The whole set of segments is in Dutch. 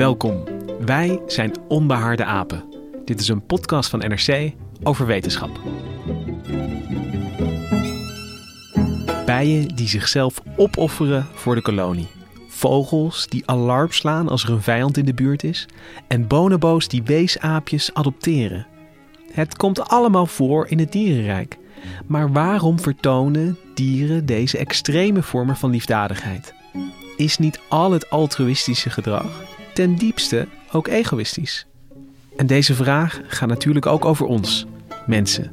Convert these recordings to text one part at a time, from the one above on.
Welkom. Wij zijn Onbehaarde Apen. Dit is een podcast van NRC over wetenschap. Bijen die zichzelf opofferen voor de kolonie. Vogels die alarm slaan als er een vijand in de buurt is. En bonobo's die weesaapjes adopteren. Het komt allemaal voor in het dierenrijk. Maar waarom vertonen dieren deze extreme vormen van liefdadigheid? Is niet al het altruïstische gedrag ten diepste ook egoïstisch? En deze vraag gaat natuurlijk ook over ons, mensen.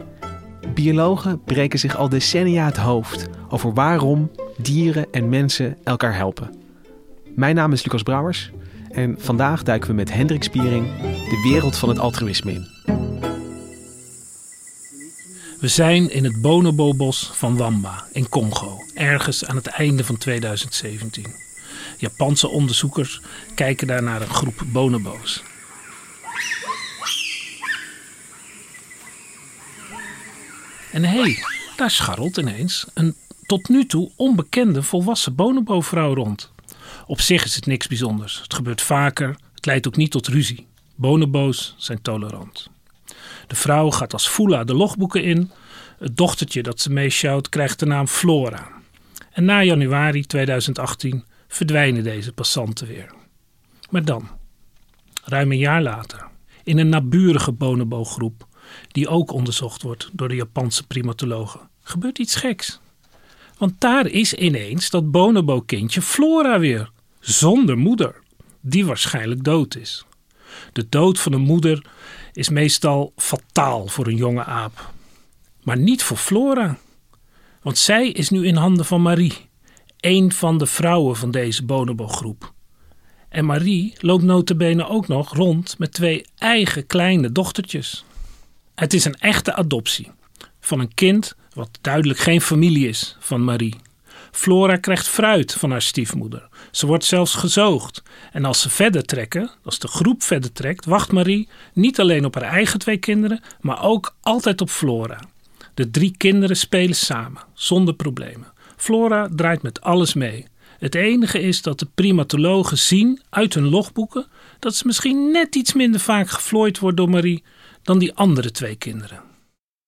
Biologen breken zich al decennia het hoofd over waarom dieren en mensen elkaar helpen. Mijn naam is Lucas Brouwers en vandaag duiken we met Hendrik Spiering de wereld van het altruïsme in. We zijn in het bonobobos van Wamba in Congo, ergens aan het einde van 2017. Japanse onderzoekers kijken daar naar een groep bonobo's. En hé, hey, daar scharrelt ineens een tot nu toe onbekende volwassen bonobo-vrouw rond. Op zich is het niks bijzonders. Het gebeurt vaker. Het leidt ook niet tot ruzie. Bonobo's zijn tolerant. De vrouw gaat als Fula de logboeken in. Het dochtertje dat ze meesjouwt krijgt de naam Flora. En na januari 2018 verdwijnen deze passanten weer. Maar dan, ruim een jaar later, in een naburige bonobo-groep, die ook onderzocht wordt door de Japanse primatologen, gebeurt iets geks. Want daar is ineens dat bonobo-kindje Flora weer, zonder moeder, die waarschijnlijk dood is. De dood van een moeder is meestal fataal voor een jonge aap. Maar niet voor Flora. Want zij is nu in handen van Marie, een van de vrouwen van deze bonobo-groep. En Marie loopt notabene ook nog rond met twee eigen kleine dochtertjes. Het is een echte adoptie van een kind wat duidelijk geen familie is van Marie. Flora krijgt fruit van haar stiefmoeder. Ze wordt zelfs gezoogd. En als ze verder trekken, als de groep verder trekt, wacht Marie niet alleen op haar eigen twee kinderen, maar ook altijd op Flora. De drie kinderen spelen samen, zonder problemen. Flora draait met alles mee. Het enige is dat de primatologen zien uit hun logboeken dat ze misschien net iets minder vaak geflooid wordt door Marie dan die andere twee kinderen.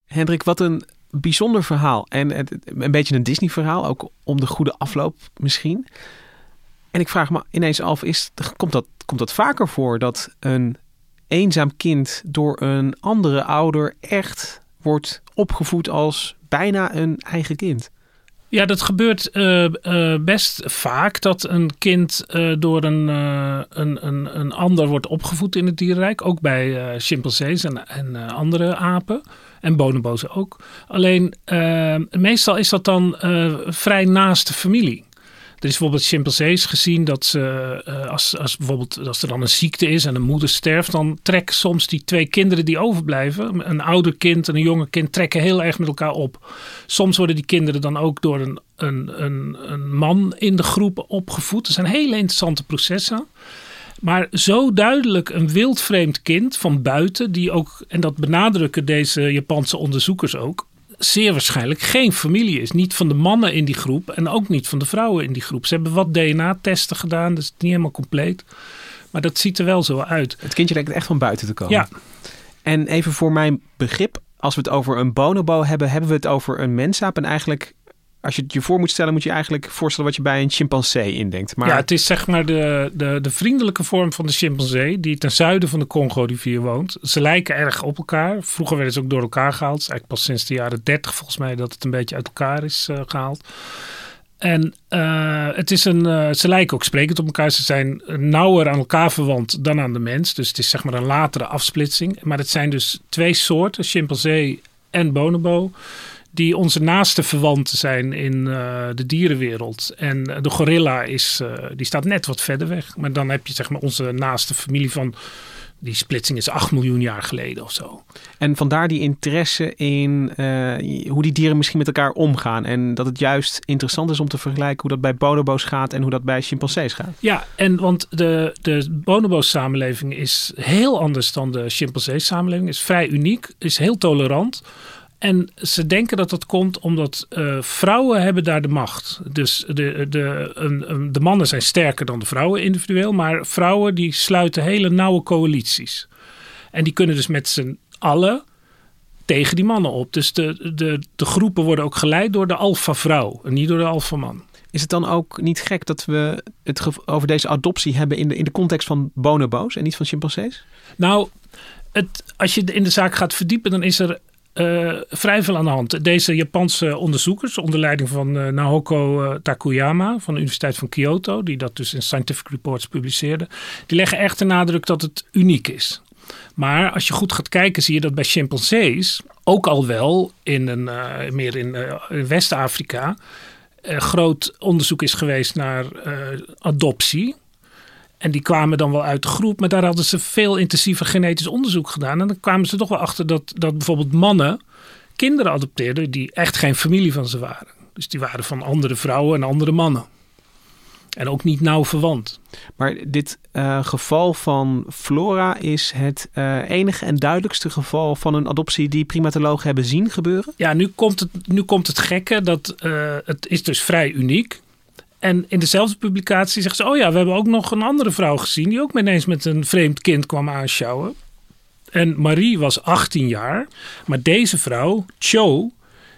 Hendrik, wat een bijzonder verhaal. En een beetje een Disney-verhaal, ook om de goede afloop misschien. En ik vraag me ineens af, is, komt, dat, komt dat vaker voor dat een eenzaam kind door een andere ouder echt wordt opgevoed als bijna een eigen kind? Ja, dat gebeurt uh, uh, best vaak dat een kind uh, door een, een, een, een ander wordt opgevoed in het dierenrijk. Ook bij chimpansees en, en andere apen. En bonobo's ook. Alleen meestal is dat dan vrij naast de familie. Er is bijvoorbeeld chimpansees gezien dat ze, uh, als, als, bijvoorbeeld, als er dan een ziekte is en een moeder sterft, dan trekken soms die twee kinderen die overblijven, een ouder kind en een jonge kind, trekken heel erg met elkaar op. Soms worden die kinderen dan ook door een, een, een, een man in de groep opgevoed. Er zijn hele interessante processen. Maar zo duidelijk een wildvreemd kind van buiten, die ook, en dat benadrukken deze Japanse onderzoekers ook, zeer waarschijnlijk geen familie is. Niet van de mannen in die groep en ook niet van de vrouwen in die groep. Ze hebben wat DNA-testen gedaan, dus het is niet helemaal compleet. Maar dat ziet er wel zo uit. Het kindje lijkt echt van buiten te komen. Ja. En even voor mijn begrip, als we het over een bonobo hebben, hebben we het over een mensaap. En eigenlijk als je het je voor moet stellen, moet je eigenlijk voorstellen wat je bij een chimpansee indenkt. Maar Ja, het is zeg maar de, de, de vriendelijke vorm van de chimpansee die ten zuiden van de Congo-rivier woont. Ze lijken erg op elkaar. Vroeger werden ze ook door elkaar gehaald. Eigenlijk pas sinds de jaren 30 volgens mij dat het een beetje uit elkaar is eh, gehaald. En eh, het is een, eh, ze lijken ook sprekend op elkaar. Ze zijn nauwer aan elkaar verwant dan aan de mens. Dus het is zeg maar een latere afsplitsing. Maar het zijn dus twee soorten, chimpansee en bonobo die onze naaste verwanten zijn in uh, de dierenwereld. En de gorilla is, uh, die staat net wat verder weg. Maar dan heb je zeg maar onze naaste familie van... Die splitsing is 8 miljoen jaar geleden of zo. En vandaar die interesse in uh, hoe die dieren misschien met elkaar omgaan. En dat het juist interessant is om te vergelijken hoe dat bij bonobo's gaat en hoe dat bij chimpansees gaat. Ja, en want de, de bonobo's samenleving is heel anders dan de chimpansees samenleving. Is vrij uniek, is heel tolerant. En ze denken dat dat komt omdat uh, vrouwen hebben daar de macht. Dus de, de, een, de mannen zijn sterker dan de vrouwen individueel. Maar vrouwen die sluiten hele nauwe coalities. En die kunnen dus met z'n allen tegen die mannen op. Dus de, de, de groepen worden ook geleid door de alfa-vrouw en niet door de alfa-man. Is het dan ook niet gek dat we het over deze adoptie hebben in de, in de context van bonobo's en niet van chimpansees? Nou, het, als je in de zaak gaat verdiepen, dan is er uh, vrij veel aan de hand. Deze Japanse onderzoekers, onder leiding van uh, Naoko uh, Takuyama van de Universiteit van Kyoto, die dat dus in Scientific Reports publiceerde, die leggen echt de nadruk dat het uniek is. Maar als je goed gaat kijken, zie je dat bij chimpansees ook al wel in een, meer in, in West-Afrika groot onderzoek is geweest naar adoptie. En die kwamen dan wel uit de groep, maar daar hadden ze veel intensiever genetisch onderzoek gedaan. En dan kwamen ze toch wel achter dat, dat bijvoorbeeld mannen kinderen adopteerden die echt geen familie van ze waren. Dus die waren van andere vrouwen en andere mannen. En ook niet nauw verwant. Maar dit uh, geval van Flora is het uh, enige en duidelijkste geval van een adoptie die primatologen hebben zien gebeuren? Ja, nu komt het, nu komt het gekke dat uh, het is dus vrij uniek. En in dezelfde publicatie zegt ze: Oh ja, we hebben ook nog een andere vrouw gezien. die ook ineens met een vreemd kind kwam aanschouwen. En Marie was 18 jaar. Maar deze vrouw, Cho,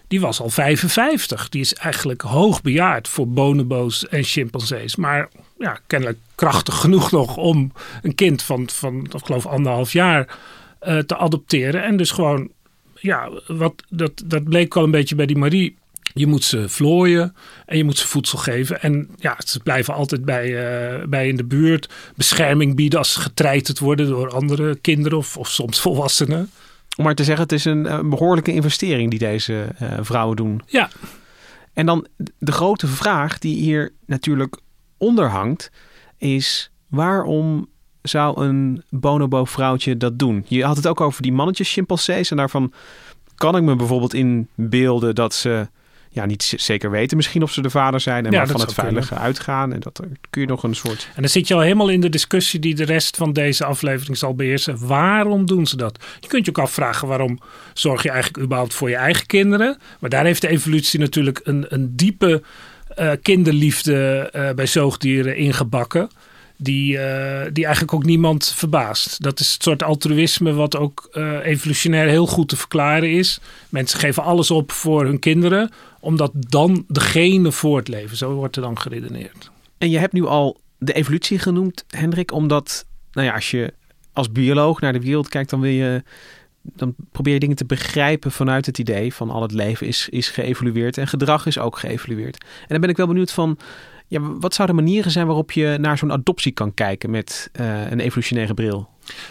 die was al 55. Die is eigenlijk hoogbejaard voor bonobo's en chimpansees. Maar ja, kennelijk krachtig genoeg nog om een kind van, van ik geloof, anderhalf jaar uh, te adopteren. En dus gewoon, ja, wat, dat, dat bleek wel een beetje bij die Marie je moet ze vlooien en je moet ze voedsel geven. En ja, ze blijven altijd bij, uh, bij in de buurt. Bescherming bieden als ze getreiterd worden door andere kinderen of, of soms volwassenen. Om maar te zeggen, het is een, een behoorlijke investering die deze uh, vrouwen doen. Ja. En dan de grote vraag die hier natuurlijk onder hangt, is waarom zou een bonobo vrouwtje dat doen? Je had het ook over die mannetjes chimpansees en daarvan kan ik me bijvoorbeeld inbeelden dat ze ja, niet zeker weten misschien of ze de vader zijn. En Ja, van het kunnen. veilige uitgaan. En dat kun je nog een soort... En dan zit je al helemaal in de discussie die de rest van deze aflevering zal beheersen. Waarom doen ze dat? Je kunt je ook afvragen waarom zorg je eigenlijk überhaupt voor je eigen kinderen. Maar daar heeft de evolutie natuurlijk een, een diepe eh, kinderliefde eh, bij zoogdieren ingebakken. Die, eh, die eigenlijk ook niemand verbaast. Dat is het soort altruïsme wat ook eh, evolutionair heel goed te verklaren is. Mensen geven alles op voor hun kinderen, omdat dan de genen voortleven. Zo wordt er dan geredeneerd. En je hebt nu al de evolutie genoemd, Hendrik. Omdat, nou ja, als je als bioloog naar de wereld kijkt, dan wil je... Dan probeer je dingen te begrijpen vanuit het idee van al het leven is, is geëvolueerd en gedrag is ook geëvolueerd. En dan ben ik wel benieuwd van, ja, wat zouden manieren zijn waarop je naar zo'n adoptie kan kijken met eh, een evolutionaire bril?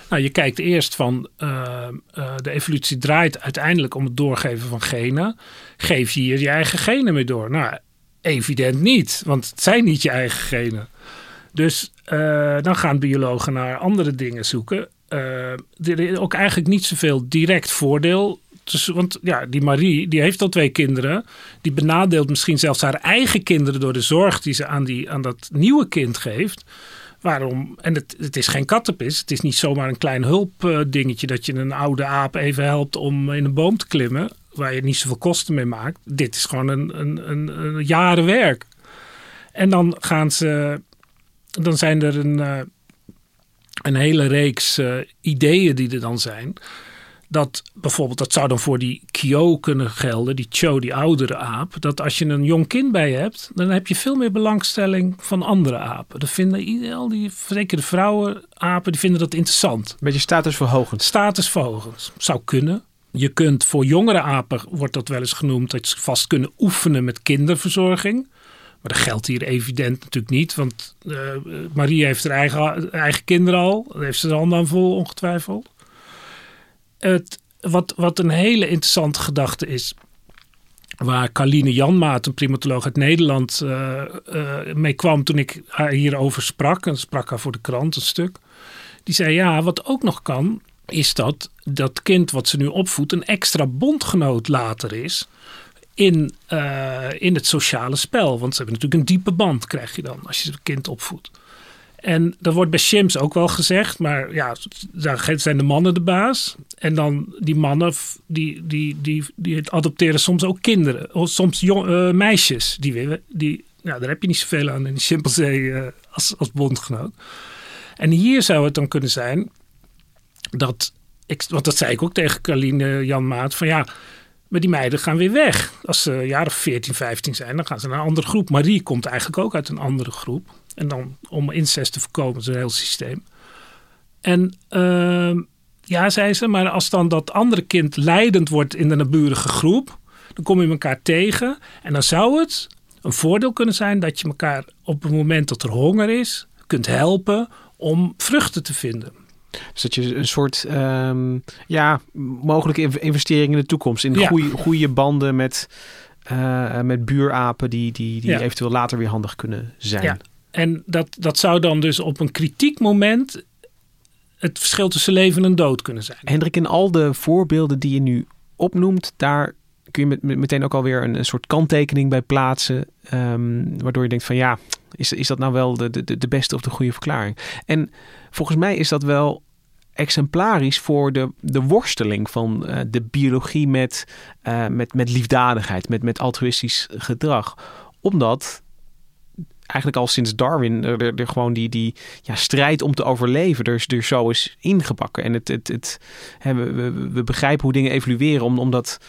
Nou, je kijkt eerst van eh, eh, de evolutie draait uiteindelijk om het doorgeven van genen. Geef je hier je eigen genen mee door? Nou, evident niet, want het zijn niet je eigen genen. Dus dan gaan biologen naar andere dingen zoeken. Er is ook eigenlijk niet zoveel direct voordeel. Dus, want ja, die Marie die heeft al twee kinderen. Die benadeelt misschien zelfs haar eigen kinderen door de zorg die ze aan, die, aan dat nieuwe kind geeft. Waarom? En het, het is geen kattenpis. Het is niet zomaar een klein hulpdingetje dat je een oude aap even helpt om in een boom te klimmen. Waar je niet zoveel kosten mee maakt. Dit is gewoon een, een, een, een jaren werk. En dan gaan ze. Dan zijn er een, eh, een hele reeks eh, ideeën die er dan zijn. Dat bijvoorbeeld, dat zou dan voor die Kyo kunnen gelden, die Cho, die oudere aap. Dat als je een jong kind bij je hebt, dan heb je veel meer belangstelling van andere apen. Dat vinden al die, zeker de vrouwen, apen, die vinden dat interessant. Beetje statusverhogend. Statusverhogend. Zou kunnen. Je kunt voor jongere apen, wordt dat wel eens genoemd, dat ze vast kunnen oefenen met kinderverzorging. Maar dat geldt hier evident natuurlijk niet, want uh, Marie heeft haar eigen, eigen kinderen al. Daar heeft ze de handen aan vol, ongetwijfeld. Het, wat, wat een hele interessante gedachte is, waar Carline Janmaat, een primatoloog uit Nederland, uh, uh, mee kwam toen ik haar hierover sprak. En sprak haar voor de krant een stuk. Die zei, ja, wat ook nog kan, is dat dat kind wat ze nu opvoedt een extra bondgenoot later is in, uh, in het sociale spel. Want ze hebben natuurlijk een diepe band, krijg je dan, als je het kind opvoedt. En dat wordt bij Shims ook wel gezegd, maar ja, daar zijn de mannen de baas. En dan die mannen, die, die, die, die adopteren soms ook kinderen, of soms jong, uh, meisjes. Die, die, ja, daar heb je niet zoveel aan in chimpansee uh, als, als bondgenoot. En hier zou het dan kunnen zijn dat, ik, want dat zei ik ook tegen Carline Jan Maat, van ja, maar die meiden gaan weer weg. Als ze een jaar of 14, 15 zijn, dan gaan ze naar een andere groep. Marie komt eigenlijk ook uit een andere groep. En dan om incest te voorkomen, een heel systeem. En uh, ja, zei ze, maar als dan dat andere kind leidend wordt in de naburige groep, dan kom je elkaar tegen. En dan zou het een voordeel kunnen zijn dat je elkaar op het moment dat er honger is, kunt helpen om vruchten te vinden. Dus dat je een soort um, ja, mogelijke investering in de toekomst. In ja. goede, goede banden met, uh, met buurapen die, die, die ja. eventueel later weer handig kunnen zijn. Ja. En dat, dat zou dan dus op een kritiek moment het verschil tussen leven en dood kunnen zijn. Hendrik, in al de voorbeelden die je nu opnoemt, daar kun je met, meteen ook alweer een, een soort kanttekening bij plaatsen. Um, waardoor je denkt van ja, is, is dat nou wel de, de, de beste of de goede verklaring? En volgens mij is dat wel exemplarisch voor de, de worsteling van uh, de biologie met, uh, met, met liefdadigheid, met, met altruïstisch gedrag. Omdat eigenlijk al sinds Darwin er, er, er, gewoon die, die ja, strijd om te overleven er, er zo is ingebakken. En het, het, het, hè, we, we, begrijpen hoe dingen evolueren omdat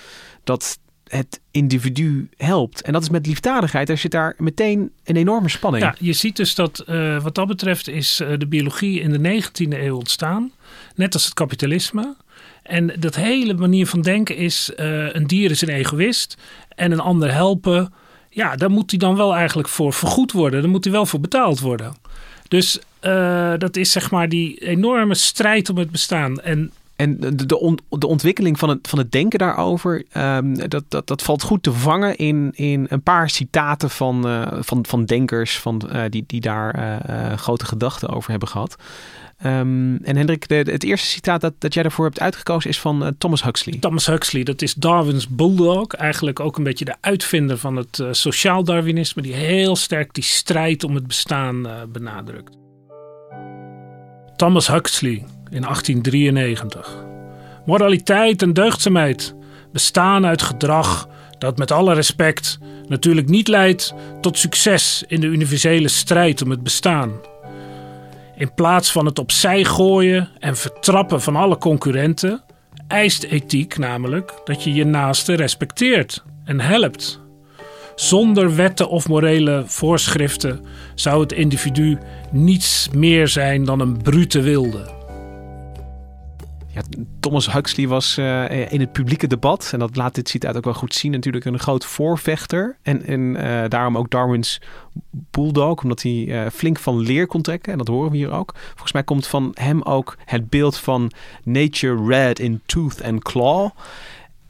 dat het individu helpt. En dat is met liefdadigheid. Er zit daar meteen een enorme spanning. Ja, je ziet dus dat uh, wat dat betreft is uh, de biologie in de 19e eeuw ontstaan. Net als het kapitalisme. En dat hele manier van denken is: uh, een dier is een egoïst en een ander helpen. Ja, daar moet hij dan wel eigenlijk voor vergoed worden. Daar moet hij wel voor betaald worden. Dus dat is zeg maar die enorme strijd om het bestaan. En en de, de, on, de, ontwikkeling van het, van het denken daarover, um, dat, dat, dat valt goed te vangen in, in een paar citaten van, uh, van, van denkers van, uh, die, die daar grote gedachten over hebben gehad. Um, en Hendrik, het eerste citaat dat, dat jij daarvoor hebt uitgekozen is van Thomas Huxley. Thomas Huxley, dat is Darwin's bulldog. Eigenlijk ook een beetje de uitvinder van het sociaal Darwinisme, die heel sterk die strijd om het bestaan benadrukt. Thomas Huxley, in 1893. Moraliteit en deugdzaamheid bestaan uit gedrag dat met alle respect natuurlijk niet leidt tot succes in de universele strijd om het bestaan. In plaats van het opzij gooien en vertrappen van alle concurrenten, eist ethiek namelijk dat je je naaste respecteert en helpt. Zonder wetten of morele voorschriften zou het individu niets meer zijn dan een brute wilde. Ja, Thomas Huxley was uh, in het publieke debat, en dat laat dit citaat ook wel goed zien, natuurlijk een groot voorvechter. En, en uh, daarom ook Darwin's bulldog, omdat hij uh, flink van leer kon trekken. En dat horen we hier ook. Volgens mij komt van hem ook het beeld van nature red in tooth and claw.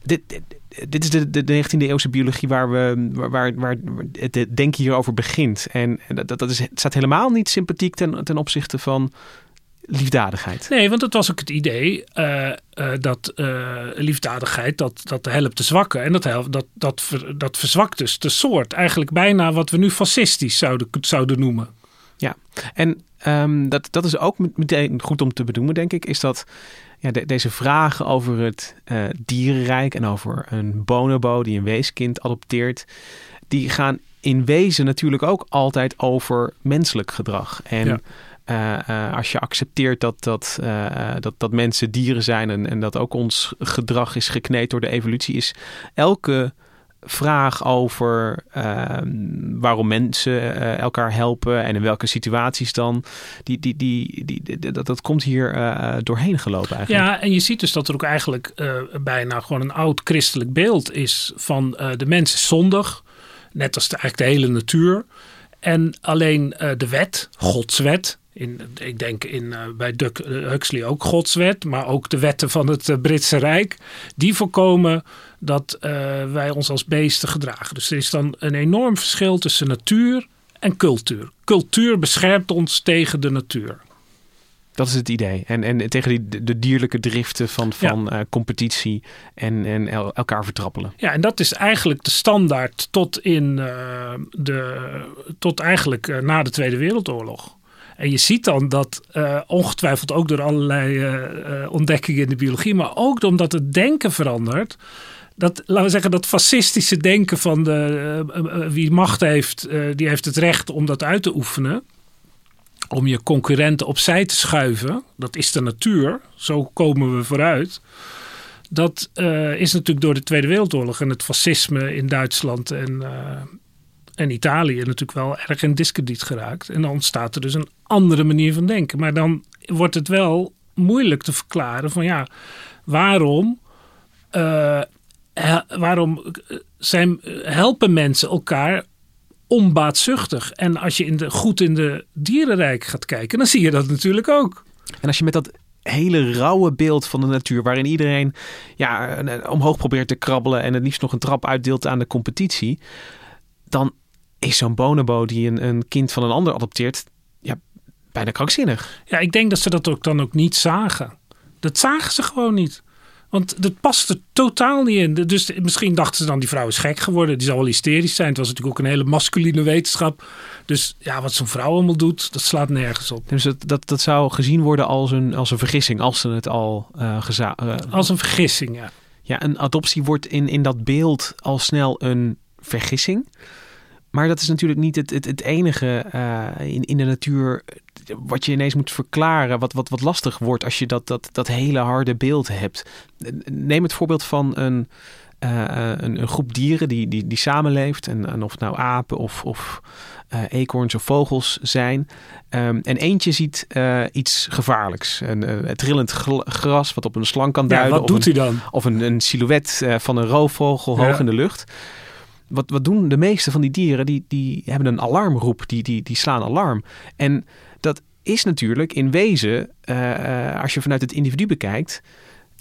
Dit, dit, is de, de, 19e eeuwse biologie waar, we, waar, waar, het denken hierover begint. En dat, dat is, staat helemaal niet sympathiek ten, ten opzichte van liefdadigheid. Nee, want het was ook het idee uh, uh, dat uh, liefdadigheid dat, dat helpt de zwakken. En dat, helpt, dat, dat, ver, dat verzwakt dus de soort. Eigenlijk bijna wat we nu fascistisch zouden, zouden noemen. Ja, en um, dat, dat is ook meteen goed om te benoemen, denk ik, is dat ja, de, deze vragen over het dierenrijk en over een bonobo die een weeskind adopteert, die gaan in wezen natuurlijk ook altijd over menselijk gedrag. En ja eh, eh, als je accepteert dat, dat, eh, dat, dat mensen dieren zijn en, en dat ook ons gedrag is gekneed door de evolutie, is elke vraag over ehm, waarom mensen elkaar helpen en in welke situaties dan, die, die, die, die, dat, dat komt hier doorheen gelopen eigenlijk. Ja, en je ziet dus dat er ook eigenlijk bijna gewoon een oud christelijk beeld is van de mens is zondig, net als de, eigenlijk de hele natuur. En alleen de wet, Gods wet, in, ik denk in, uh, bij Duck, uh, Huxley ook godswet, maar ook de wetten van het uh, Britse Rijk. Die voorkomen dat wij ons als beesten gedragen. Dus er is dan een enorm verschil tussen natuur en cultuur. Cultuur beschermt ons tegen de natuur. Dat is het idee. En, en tegen die, de dierlijke driften van, van ja. competitie en, en elkaar vertrappelen. Ja, en dat is eigenlijk de standaard tot, in, de, tot eigenlijk na de Tweede Wereldoorlog. En je ziet dan dat uh, ongetwijfeld ook door allerlei uh, ontdekkingen in de biologie, maar ook omdat het denken verandert. Dat, laten we zeggen, dat fascistische denken van de, wie macht heeft, die heeft het recht om dat uit te oefenen. Om je concurrenten opzij te schuiven. Dat is de natuur. Zo komen we vooruit. Dat is natuurlijk door de Tweede Wereldoorlog en het fascisme in Duitsland en, en Italië natuurlijk wel erg in discrediet geraakt. En dan ontstaat er dus een andere manier van denken. Maar dan wordt het wel moeilijk te verklaren van ja, waarom, uh, waarom zijn, helpen mensen elkaar onbaatzuchtig? En als je in de, goed in de dierenrijk gaat kijken, dan zie je dat natuurlijk ook. En als je met dat hele rauwe beeld van de natuur, waarin iedereen ja, omhoog probeert te krabbelen en het liefst nog een trap uitdeelt aan de competitie, dan is zo'n bonobo die een, een kind van een ander adopteert, ja, bijna krankzinnig. Ja, ik denk dat ze dat ook dan ook niet zagen. Dat zagen ze gewoon niet. Want dat past er totaal niet in. Dus misschien dachten ze dan, die vrouw is gek geworden. Die zal wel hysterisch zijn. Het was natuurlijk ook een hele masculine wetenschap. Dus ja, wat zo'n vrouw allemaal doet, dat slaat nergens op. Dus dat, dat, dat zou gezien worden als een, als een vergissing. Als ze het al uh, geza- uh, Als een vergissing, ja. Ja, een adoptie wordt in, in dat beeld al snel een vergissing. Maar dat is natuurlijk niet het, het, het enige uh, in, in de natuur wat je ineens moet verklaren, wat, wat, wat lastig wordt als je dat, dat, dat hele harde beeld hebt. Neem het voorbeeld van een, uh, een, een, groep dieren die, die, die samenleeft. En, en of het nou apen of, of uh, eekhoorns of vogels zijn. Um, en eentje ziet uh, iets gevaarlijks. Een, trillend gras wat op een slang kan duiden. Ja, wat doet een, hij dan? Of een, een silhouet van een roofvogel hoog ja. in de lucht wat, wat doen de meeste van die dieren? Die, die hebben een alarmroep, die, die, die slaan alarm. En dat is natuurlijk in wezen, uh, als je vanuit het individu bekijkt.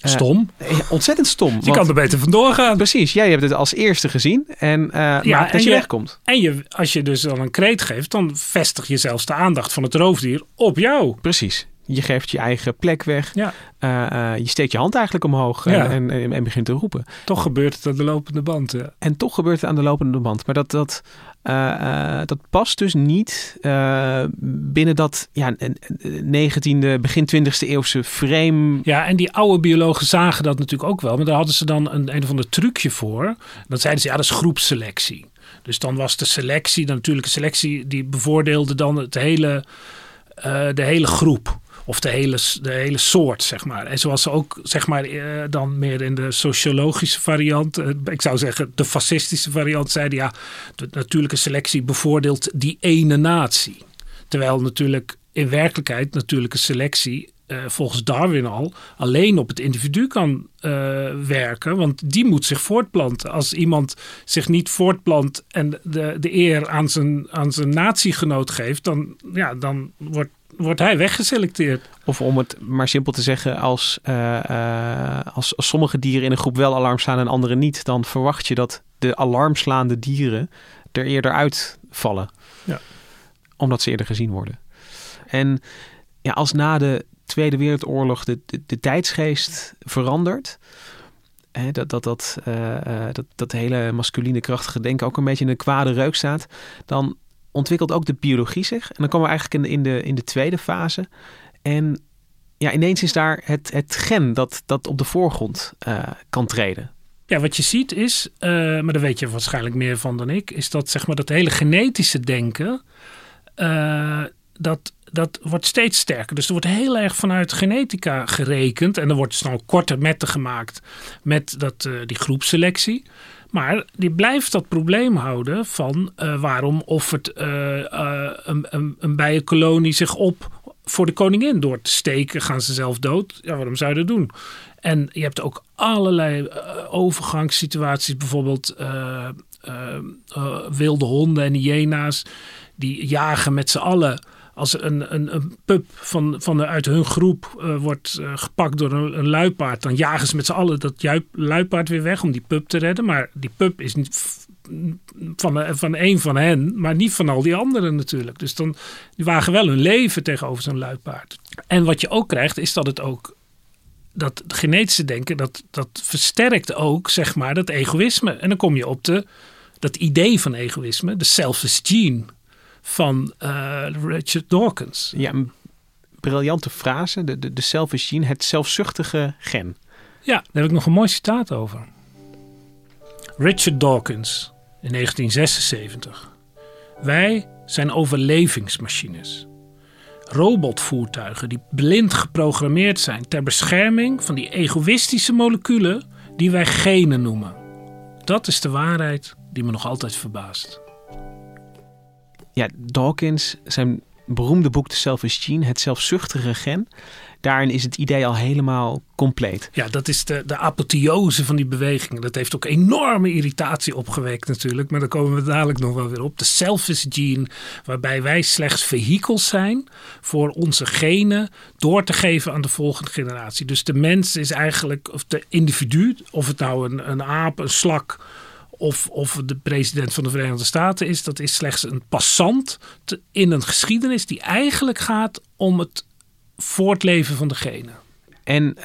Uh, stom. Ontzettend stom. Je kan er beter vandoor gaan. Precies, jij hebt het als eerste gezien en uh, ja, dat je, je wegkomt. En je, als je dus dan een kreet geeft, dan vestig je zelfs de aandacht van het roofdier op jou. Precies. Je geeft je eigen plek weg. Ja. Uh, uh, je steekt je hand eigenlijk omhoog ja. en, en, en, begint te roepen. Toch gebeurt het aan de lopende band. Ja. En toch gebeurt het aan de lopende band. Maar dat, dat, uh, dat past dus niet binnen dat ja, 19e, begin 20e eeuwse frame. Ja, en die oude biologen zagen dat natuurlijk ook wel. Maar daar hadden ze dan een, een of ander trucje voor. Dan zeiden ze, ja, dat is groepselectie. Dus dan was de selectie, de natuurlijke selectie, die bevoordeelde dan het hele, de hele groep. Of de hele, de hele soort, zeg maar. En zoals ze ook, zeg maar, eh, dan meer in de sociologische variant, eh, ik zou zeggen de fascistische variant, zeiden ja, de natuurlijke selectie bevoordeelt die ene natie. Terwijl natuurlijk in werkelijkheid natuurlijke selectie uh, volgens Darwin al alleen op het individu kan werken. Want die moet zich voortplanten. Als iemand zich niet voortplant en de, de eer aan zijn, aan zijn natiegenoot geeft, dan, ja, dan wordt wordt hij weggeselecteerd. Of om het maar simpel te zeggen, als, uh, uh, als, als, sommige dieren in een groep wel alarm slaan en andere niet, dan verwacht je dat de alarmslaande dieren er eerder uitvallen. Ja. Omdat ze eerder gezien worden. En ja, als na de Tweede Wereldoorlog de, de, de tijdsgeest verandert. Hè, dat, dat, dat, uh, dat, dat hele masculine krachtige denken ook een beetje in een kwade reuk staat. Dan ontwikkelt ook de biologie zich. En dan komen we eigenlijk in de, in de, in de tweede fase. En ja, ineens is daar het, het gen dat, dat op de voorgrond uh, kan treden. Ja, wat je ziet is, uh, maar daar weet je waarschijnlijk meer van dan ik, is dat zeg maar dat hele genetische denken, uh, dat, dat wordt steeds sterker. Dus er wordt heel erg vanuit genetica gerekend. En er wordt dus dan korte metten gemaakt met dat, die groepselectie. Maar die blijft dat probleem houden van uh, waarom offert uh, een, een, een bijenkolonie zich op voor de koningin. Door te steken gaan ze zelf dood. Ja, waarom zou je dat doen? En je hebt ook allerlei overgangssituaties. Bijvoorbeeld wilde honden en hyena's. Die jagen met z'n allen als een, een, een pup van, van uit hun groep uh, wordt uh, gepakt door een, een, luipaard, dan jagen ze met z'n allen dat luipaard weer weg om die pup te redden. Maar die pup is niet van, van een van hen, maar niet van al die anderen natuurlijk. Dus dan die wagen wel hun leven tegenover zo'n luipaard. En wat je ook krijgt, is dat het ook dat genetische denken, dat, dat versterkt ook, zeg maar, dat egoïsme. En dan kom je op de, dat idee van egoïsme, de selfish gene van uh, Richard Dawkins. Ja, een briljante frase. De, de, de selfish gene, het zelfzuchtige gen. Ja, daar heb ik nog een mooi citaat over. Richard Dawkins in 1976. Wij zijn overlevingsmachines. Robotvoertuigen die blind geprogrammeerd zijn ter bescherming van die egoïstische moleculen die wij genen noemen. Dat is de waarheid die me nog altijd verbaast ja, Dawkins, zijn beroemde boek The Selfish Gene, het zelfzuchtige gen. Daarin is het idee al helemaal compleet. Ja, dat is de, de apotheose van die beweging. Dat heeft ook enorme irritatie opgewekt natuurlijk. Maar daar komen we dadelijk nog wel weer op. De selfish gene, waarbij wij slechts vehikels zijn voor onze genen door te geven aan de volgende generatie. Dus de mens is eigenlijk, of de individu, of het nou een, een aap, een slak of, of de president van de Verenigde Staten is. Dat is slechts een passant in een geschiedenis die eigenlijk gaat om het voortleven van degene. En uh,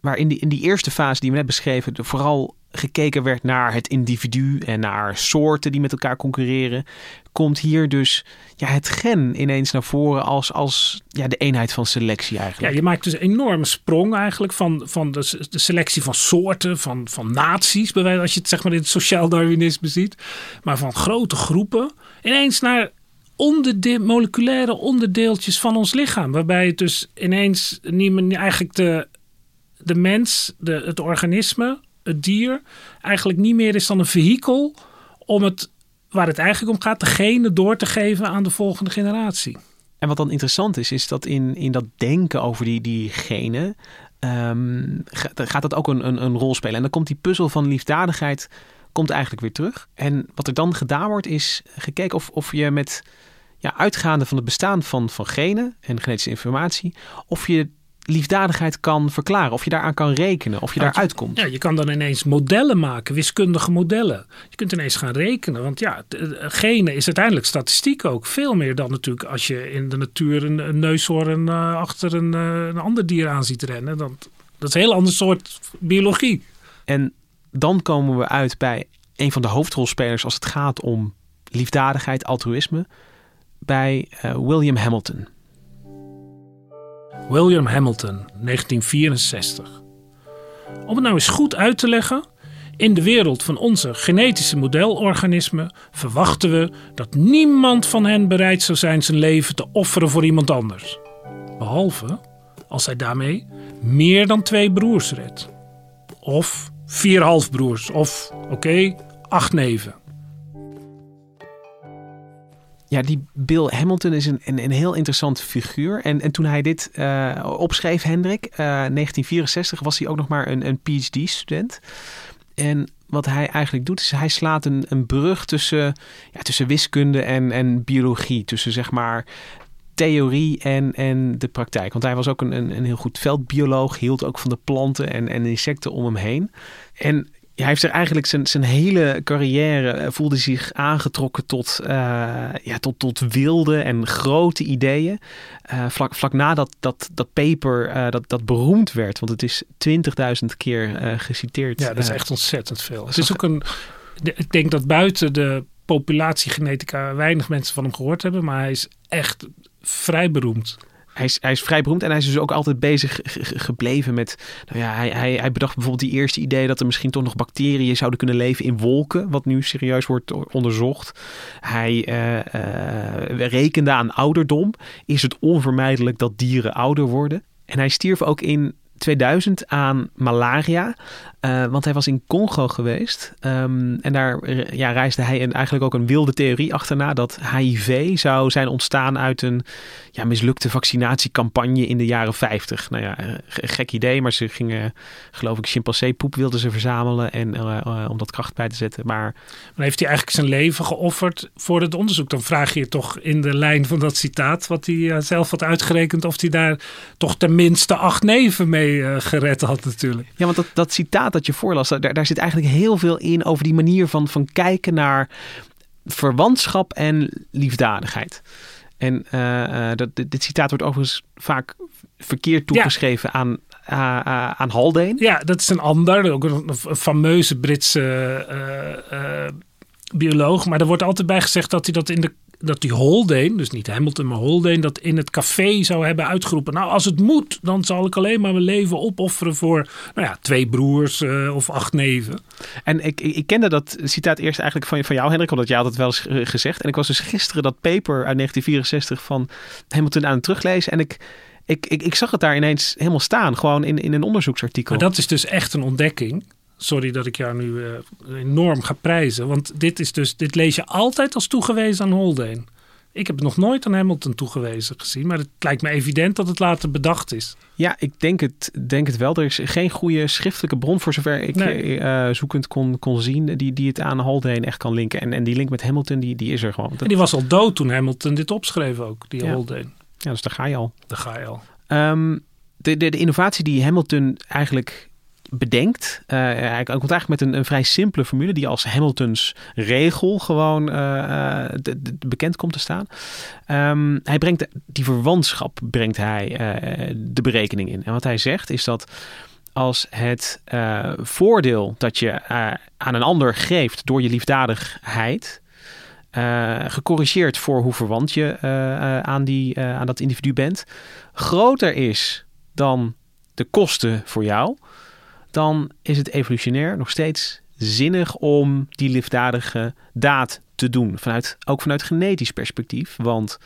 waar in die, in die eerste fase die we net beschreven, vooral gekeken werd naar het individu en naar soorten die met elkaar concurreren, komt hier dus ja, het gen ineens naar voren als, als ja, de eenheid van selectie eigenlijk. Ja, je maakt dus een enorme sprong eigenlijk van, van de, selectie van soorten, van, van naties, als je het zeg maar in het sociaal darwinisme ziet, maar van grote groepen, ineens naar onderde moleculaire onderdeeltjes van ons lichaam. Waarbij het dus ineens niet meer eigenlijk de, de mens, de, het organisme, het dier, eigenlijk niet meer is dan een vehikel om het, waar het eigenlijk om gaat, degene door te geven aan de volgende generatie. En wat dan interessant is, is dat in, in dat denken over die, die genen, um, gaat dat ook een, een, een rol spelen. En dan komt die puzzel van liefdadigheid komt eigenlijk weer terug. En wat er dan gedaan wordt, is gekeken of, of je met ja, uitgaande van het bestaan van, van genen en genetische informatie, of je liefdadigheid kan verklaren. Of je daaraan kan rekenen. Of je daar daaruit komt. Ja, je kan dan ineens modellen maken. Wiskundige modellen. Je kunt ineens gaan rekenen. Want ja, genen is uiteindelijk statistiek ook. Veel meer dan natuurlijk als je in de natuur een, een neushoorn uh, achter een, uh, een ander dier aan ziet rennen. Dan, dat is een heel ander soort biologie. En dan komen we uit bij een van de hoofdrolspelers als het gaat om liefdadigheid, altruïsme. Bij uh, William Hamilton. William Hamilton, 1964. Om het nou eens goed uit te leggen, in de wereld van onze genetische modelorganismen verwachten we dat niemand van hen bereid zou zijn zijn leven te offeren voor iemand anders. Behalve als hij daarmee meer dan twee broers redt. Of vier halfbroers, of oké, acht neven. Ja, die Bill Hamilton is een, een, een heel interessant figuur. En, en toen hij dit uh, opschreef, Hendrik, uh, 1964, was hij ook nog maar een, een PhD-student. En wat hij eigenlijk doet, is hij slaat een, een brug tussen, ja, tussen wiskunde en, en biologie. Tussen zeg maar theorie en, en de praktijk. Want hij was ook een, een, een heel goed veldbioloog, hield ook van de planten en, en insecten om hem heen. En hij heeft er eigenlijk zijn, zijn hele carrière eh, voelde zich aangetrokken tot, uh, ja, tot, tot wilde en grote ideeën. Uh, vlak, vlak nadat dat, dat paper uh, dat, dat beroemd werd, want het is 20.000 keer geciteerd. Ja, dat is echt ontzettend veel. Het is ook een. Ik denk dat buiten de populatie genetica weinig mensen van hem gehoord hebben, maar hij is echt vrij beroemd. Hij, is, vrij beroemd en hij is dus ook altijd bezig gebleven met. Nou ja, hij, hij, hij bedacht bijvoorbeeld die eerste idee dat er misschien toch nog bacteriën zouden kunnen leven in wolken, wat nu serieus wordt onderzocht. Hij uh, rekende aan ouderdom. Is het onvermijdelijk dat dieren ouder worden? En hij stierf ook in 2000 aan malaria. Uh, want hij was in Congo geweest. Um, en daar eh, ja, reisde hij een, eigenlijk ook een wilde theorie achterna. Dat HIV zou zijn ontstaan uit een ja, mislukte vaccinatiecampagne in de jaren 50. Nou ja, uh, gek idee. Maar ze gingen, geloof ik, chimpansee-poep wilden ze verzamelen. En, uh, om dat kracht bij te zetten. Maar... maar heeft hij eigenlijk zijn leven geofferd voor het onderzoek? Dan vraag je toch in de lijn van dat citaat. Wat hij zelf had uitgerekend. Of hij daar toch tenminste acht neven mee gered had natuurlijk. Ja, want dat, dat citaat dat je voorlas, daar, daar zit eigenlijk heel veel in over die manier van, van kijken naar verwantschap en liefdadigheid. En uh, dat, dit, citaat wordt overigens vaak verkeerd toegeschreven aan, uh, aan Haldane. Ja, dat is een ander, ook een, fameuze Britse uh, bioloog. Maar er wordt altijd bij gezegd dat hij dat in de dat die Haldane, dus niet Hamilton, maar Haldane, dat in het café zou hebben uitgeroepen. Nou, als het moet, dan zal ik alleen maar mijn leven opofferen voor nou ja, twee broers uh, of acht neven. En ik, ik, kende dat citaat eerst eigenlijk van, van jou, Hendrik, omdat jij had het wel eens eh, gezegd. En ik was dus gisteren dat paper uit 1964 van Hamilton aan het teruglezen. En ik, ik, ik, ik zag het daar ineens helemaal staan, gewoon in, in een onderzoeksartikel. Maar dat is dus echt een ontdekking. Sorry dat ik jou nu uh, enorm ga prijzen. Want dit, is dus, dit lees je altijd als toegewezen aan Haldane. Ik heb het nog nooit aan Hamilton toegewezen gezien. Maar het lijkt me evident dat het later bedacht is. Ja, ik denk het, denk het wel. Er is geen goede schriftelijke bron voor zover ik nee. uh, zoekend kon, kon zien. Die, die het aan Haldane echt kan linken. En, en die link met Hamilton, die, die is er gewoon. En die was al dood toen Hamilton dit opschreef ook. Die ja. Haldane. Ja, dus daar ga je al. Daar ga je al. Um, de, de, de innovatie die Hamilton eigenlijk bedenkt. Uh, hij komt eigenlijk met een, een, vrij simpele formule die als Hamiltons regel gewoon de, de, bekend komt te staan. Um, hij brengt die verwantschap brengt hij de berekening in. En wat hij zegt is dat als het voordeel dat je aan een ander geeft door je liefdadigheid. gecorrigeerd voor hoe verwant je aan, die, aan dat individu bent, groter is dan de kosten voor jou, dan is het evolutionair nog steeds zinnig om die liefdadige daad te doen. Vanuit, ook vanuit genetisch perspectief. Want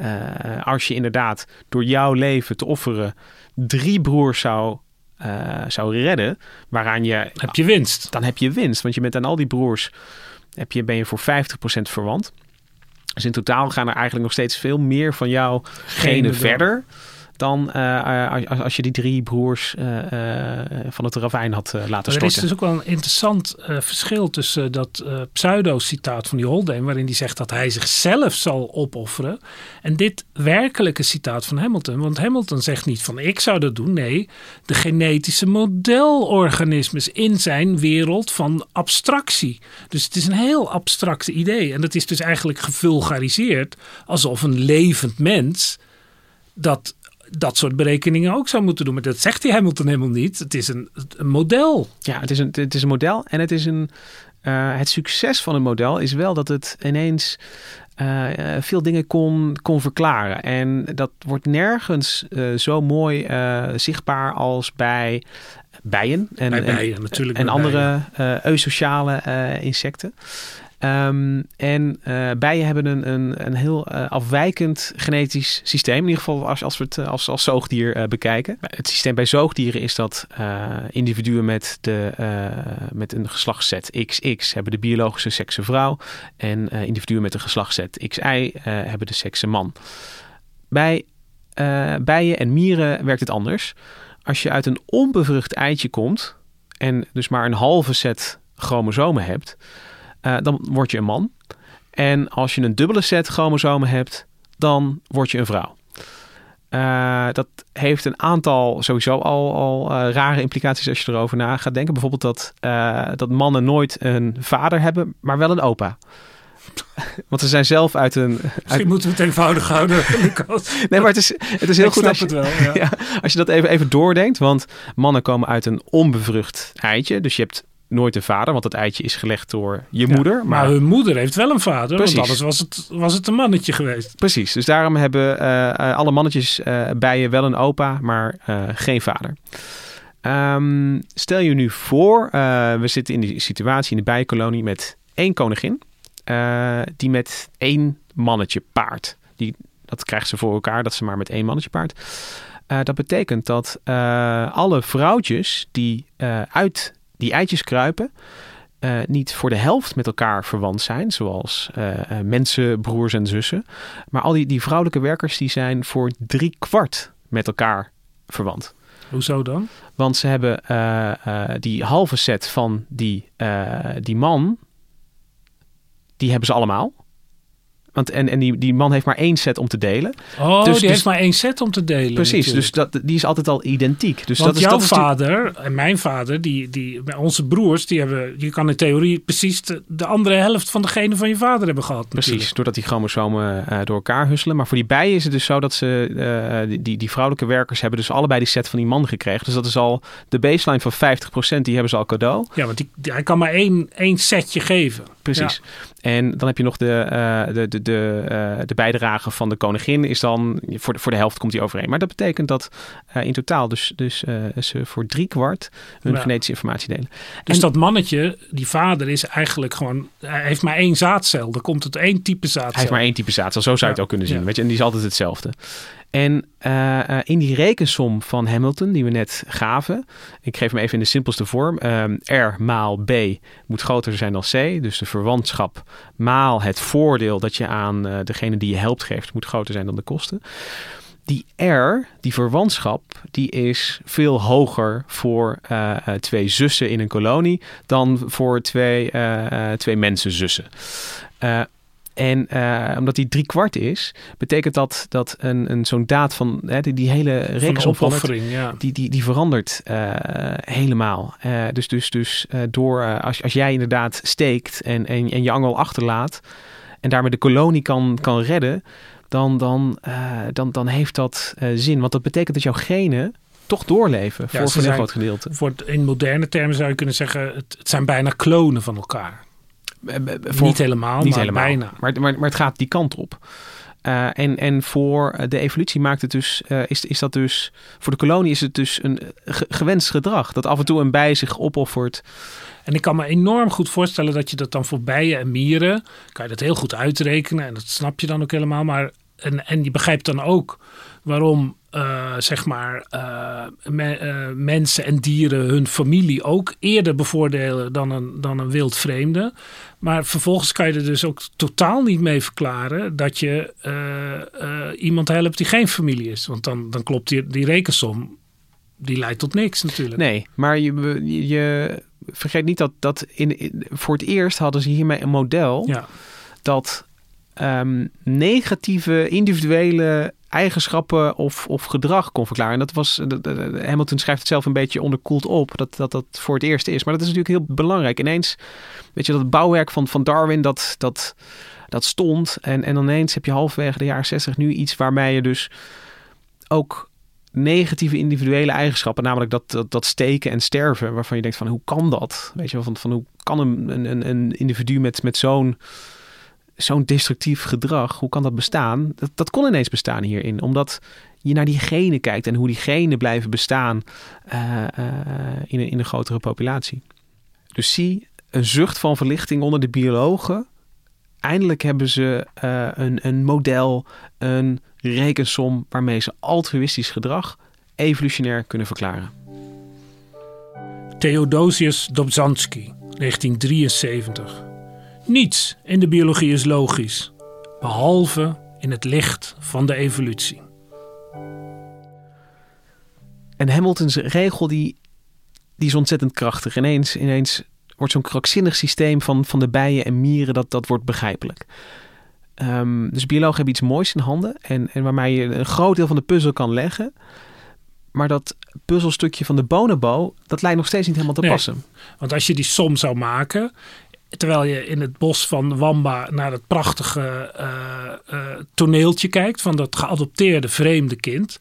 uh, als je inderdaad door jouw leven te offeren drie broers zou, uh, zou redden, waaraan je. Heb je winst? Dan heb je winst. Want je bent aan al die broers heb je, ben je voor 50% verwant. Dus in totaal gaan er eigenlijk nog steeds veel meer van jouw genen verder dan uh, als je die drie broers uh, van het ravijn had laten storten. Er is dus ook wel een interessant verschil tussen dat pseudo-citaat van die Haldane, waarin hij zegt dat hij zichzelf zal opofferen, en dit werkelijke citaat van Hamilton. Want Hamilton zegt niet van ik zou dat doen. Nee, de genetische modelorganismes in zijn wereld van abstractie. Dus het is een heel abstract idee. En dat is dus eigenlijk gevulgariseerd alsof een levend mens dat dat soort berekeningen ook zou moeten doen. Maar dat zegt hij Hamilton helemaal niet. Het is een, een model. Ja, het is een, het is een model en het is een. Uh, het succes van het model is wel dat het ineens uh, veel dingen kon, kon verklaren. En dat wordt nergens uh, zo mooi zichtbaar als bij bijen en, bij bijen, en, natuurlijk en andere eusociale insecten. Um, en bijen hebben een, een, een heel uh, afwijkend genetisch systeem. In ieder geval als, als we het als, als zoogdier bekijken. Het systeem bij zoogdieren is dat individuen met, de, met een geslachtszet XX hebben de biologische sekse vrouw. En individuen met een geslachtszet XY hebben de sekse man. Bij bijen en mieren werkt het anders. Als je uit een onbevrucht eitje komt en dus maar een halve set chromosomen hebt uh, dan word je een man. En als je een dubbele set chromosomen hebt, dan word je een vrouw. Uh, dat heeft een aantal sowieso al, al uh, rare implicaties als je erover na gaat denken. Bijvoorbeeld dat, dat mannen nooit een vader hebben, maar wel een opa. Want ze zijn zelf uit een. Misschien uit... moeten we het eenvoudig houden. nee, maar het is, het is heel goed als je, wel, ja. ja, als je dat even, even doordenkt. Want mannen komen uit een onbevrucht eitje. Dus je hebt nooit een vader, want het eitje is gelegd door je Ja, moeder. Maar, Maar, hun moeder heeft wel een vader, Precies. want anders was het, was het een mannetje geweest. Precies, dus daarom hebben eh, eh, alle mannetjes eh, bijen wel een opa, maar geen vader. Ehm, stel je nu voor, we zitten in die situatie in de bijenkolonie met één koningin, die met één mannetje paart. Die, dat krijgt ze voor elkaar, dat ze maar met één mannetje paart. Eh, dat betekent dat alle vrouwtjes die uit die eitjes kruipen, eh, niet voor de helft met elkaar verwant zijn, zoals eh, eh, mensen, broers en zussen. Maar al die, die vrouwelijke werkers die zijn voor drie kwart met elkaar verwant. Hoezo dan? Want ze hebben die halve set van die, die man, die hebben ze allemaal. Want, en en die, die man heeft maar één set om te delen. Oh, Dus- die dus- heeft maar één set om te delen. Precies, natuurlijk. dus dat, die is altijd al identiek. Dus Want dat is, jouw dat is natuurlijk- vader en mijn vader, die, die, onze broers, die hebben, je kan in theorie precies de, de andere helft van degene van je vader hebben gehad. Precies, natuurlijk. doordat die chromosomen eh, door elkaar husselen. Maar voor die bijen is het dus zo dat ze, eh, die- die, die vrouwelijke werkers hebben dus allebei die set van die man gekregen. Dus dat is al de baseline van 50%, die hebben ze al cadeau. Ja, want die, die- hij kan maar één, één setje geven. Precies. En dan heb je nog de, eh, de, de, de, eh, de bijdrage van de koningin is dan, voor de, voor de helft komt die overeen. Maar dat betekent dat eh, in totaal dus, dus ze voor drie kwart hun Ja. genetische informatie delen. Dus En- dat mannetje, die vader, is eigenlijk gewoon. Hij heeft maar één zaadcel. Er komt het één type zaadcel. Hij heeft maar één type zaadcel, zo zou je het ook kunnen zien. Weet je? En die is altijd hetzelfde. En eh, eh, in die rekensom van Hamilton, die we net gaven, ik geef hem even in de simpelste vorm. ehm, R maal B moet groter zijn dan C. Dus de verwantschap maal het voordeel dat je aan eh, degene die je helpt geeft, moet groter zijn dan de kosten. Die R, die verwantschap, die is veel hoger voor twee zussen in een kolonie dan voor twee, twee mensenzussen. En eh, omdat die drie kwart is, betekent dat dat een, een zo'n daad van hè, die, die hele van de rekensom van het- opoffering. Ja. die, die, die verandert eh, helemaal. Eh, dus dus, dus door, als, als jij inderdaad steekt en, en, en je angel achterlaat en daarmee de kolonie kan, kan redden, dan, dan, dan, dan heeft dat zin. Want dat betekent dat jouw genen toch doorleven voor, een groot gedeelte. Voor het- in moderne termen zou je kunnen zeggen: het, het zijn bijna klonen van elkaar. Eh, eh, voor- niet helemaal, niet maar helemaal. bijna. Maar, maar, maar het gaat die kant op. Eh, en, en voor de evolutie maakt het dus, is, is dat dus, voor de kolonie is het dus een ge- gewenst gedrag. Dat af en toe een bij zich opoffert. En ik kan me enorm goed voorstellen dat je dat dan voor bijen en mieren, kan je dat heel goed uitrekenen en dat snap je dan ook helemaal. Maar, en, en je begrijpt dan ook waarom eh, zeg maar eh, me- eh, mensen en dieren hun familie ook eerder bevoordelen dan een, dan een wild vreemde. Maar vervolgens kan je er dus ook totaal niet mee verklaren dat je iemand helpt die geen familie is. Want dan, dan klopt die, die rekensom, die leidt tot niks natuurlijk. Nee, maar je, je, vergeet niet dat, dat in, in- voor het eerst hadden ze hiermee een model Ja. dat ehm, negatieve individuele eigenschappen of, of gedrag kon verklaren. En dat was, Hamilton schrijft het zelf een beetje onderkoeld op, dat, dat dat voor het eerst is. Maar dat is natuurlijk heel belangrijk. Ineens, weet je, dat bouwwerk van, van Darwin, dat, dat, dat stond. En, en ineens heb je halverwege de jaren 60 nu iets waarmee je dus ook negatieve individuele eigenschappen, namelijk dat, dat, dat steken en sterven, waarvan je denkt van hoe kan dat? Weet je van, van hoe kan een, een, een individu met, met zo'n zo'n destructief gedrag, hoe kan dat bestaan? Dat, dat kon ineens bestaan hierin, omdat je naar die genen kijkt en hoe die genen blijven bestaan eh, eh, in, een, in een grotere populatie. Dus zie een zucht van verlichting onder de biologen. Eindelijk hebben ze eh, een, een model, een rekensom waarmee ze altruïstisch gedrag evolutionair kunnen verklaren. Theodosius Dobzhansky, 1973. Niets in de biologie is logisch, behalve in het licht van de evolutie. En Hamilton's regel die, die is ontzettend krachtig. Ineens, ineens wordt zo'n krankzinnig systeem van, van de bijen en mieren, dat, dat wordt begrijpelijk. Ehm, dus biologen hebben iets moois in handen en, en waarmee je een groot deel van de puzzel kan leggen. Maar dat puzzelstukje van de bonobo, dat lijkt nog steeds niet helemaal te Nee. passen. Want als je die som zou maken, terwijl je in het bos van Wamba naar het prachtige eh, eh, toneeltje kijkt van dat geadopteerde vreemde kind,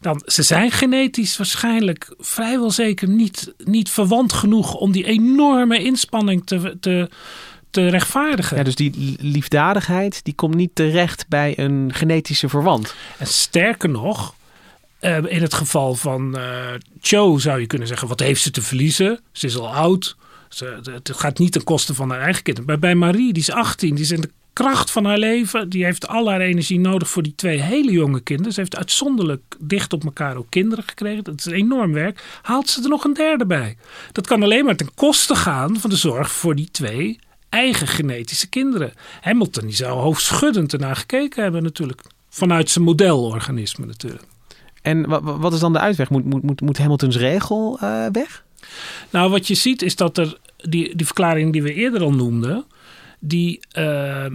dan ze zijn genetisch waarschijnlijk vrijwel zeker niet, niet verwant genoeg om die enorme inspanning te, te, te rechtvaardigen. Ja, dus die liefdadigheid die komt niet terecht bij een genetische verwant. En sterker nog, eh, in het geval van Cho zou je kunnen zeggen: wat heeft ze te verliezen? Ze is al oud. Het gaat niet ten koste van haar eigen kind. Maar bij Marie, die is 18, die is in de kracht van haar leven. Die heeft al haar energie nodig voor die twee hele jonge kinderen. Ze heeft uitzonderlijk dicht op elkaar ook kinderen gekregen. Dat is enorm werk. Haalt ze er nog een derde bij? Dat kan alleen maar ten koste gaan van de zorg voor die twee eigen genetische kinderen. Hamilton die zou hoofdschuddend ernaar gekeken hebben natuurlijk. Vanuit zijn modelorganisme natuurlijk. En wat is dan de uitweg? Moet, moet, moet, Hamiltons regel uh, weg? Nou, wat je ziet is dat er die, die verklaring die we eerder al noemden, die, uh,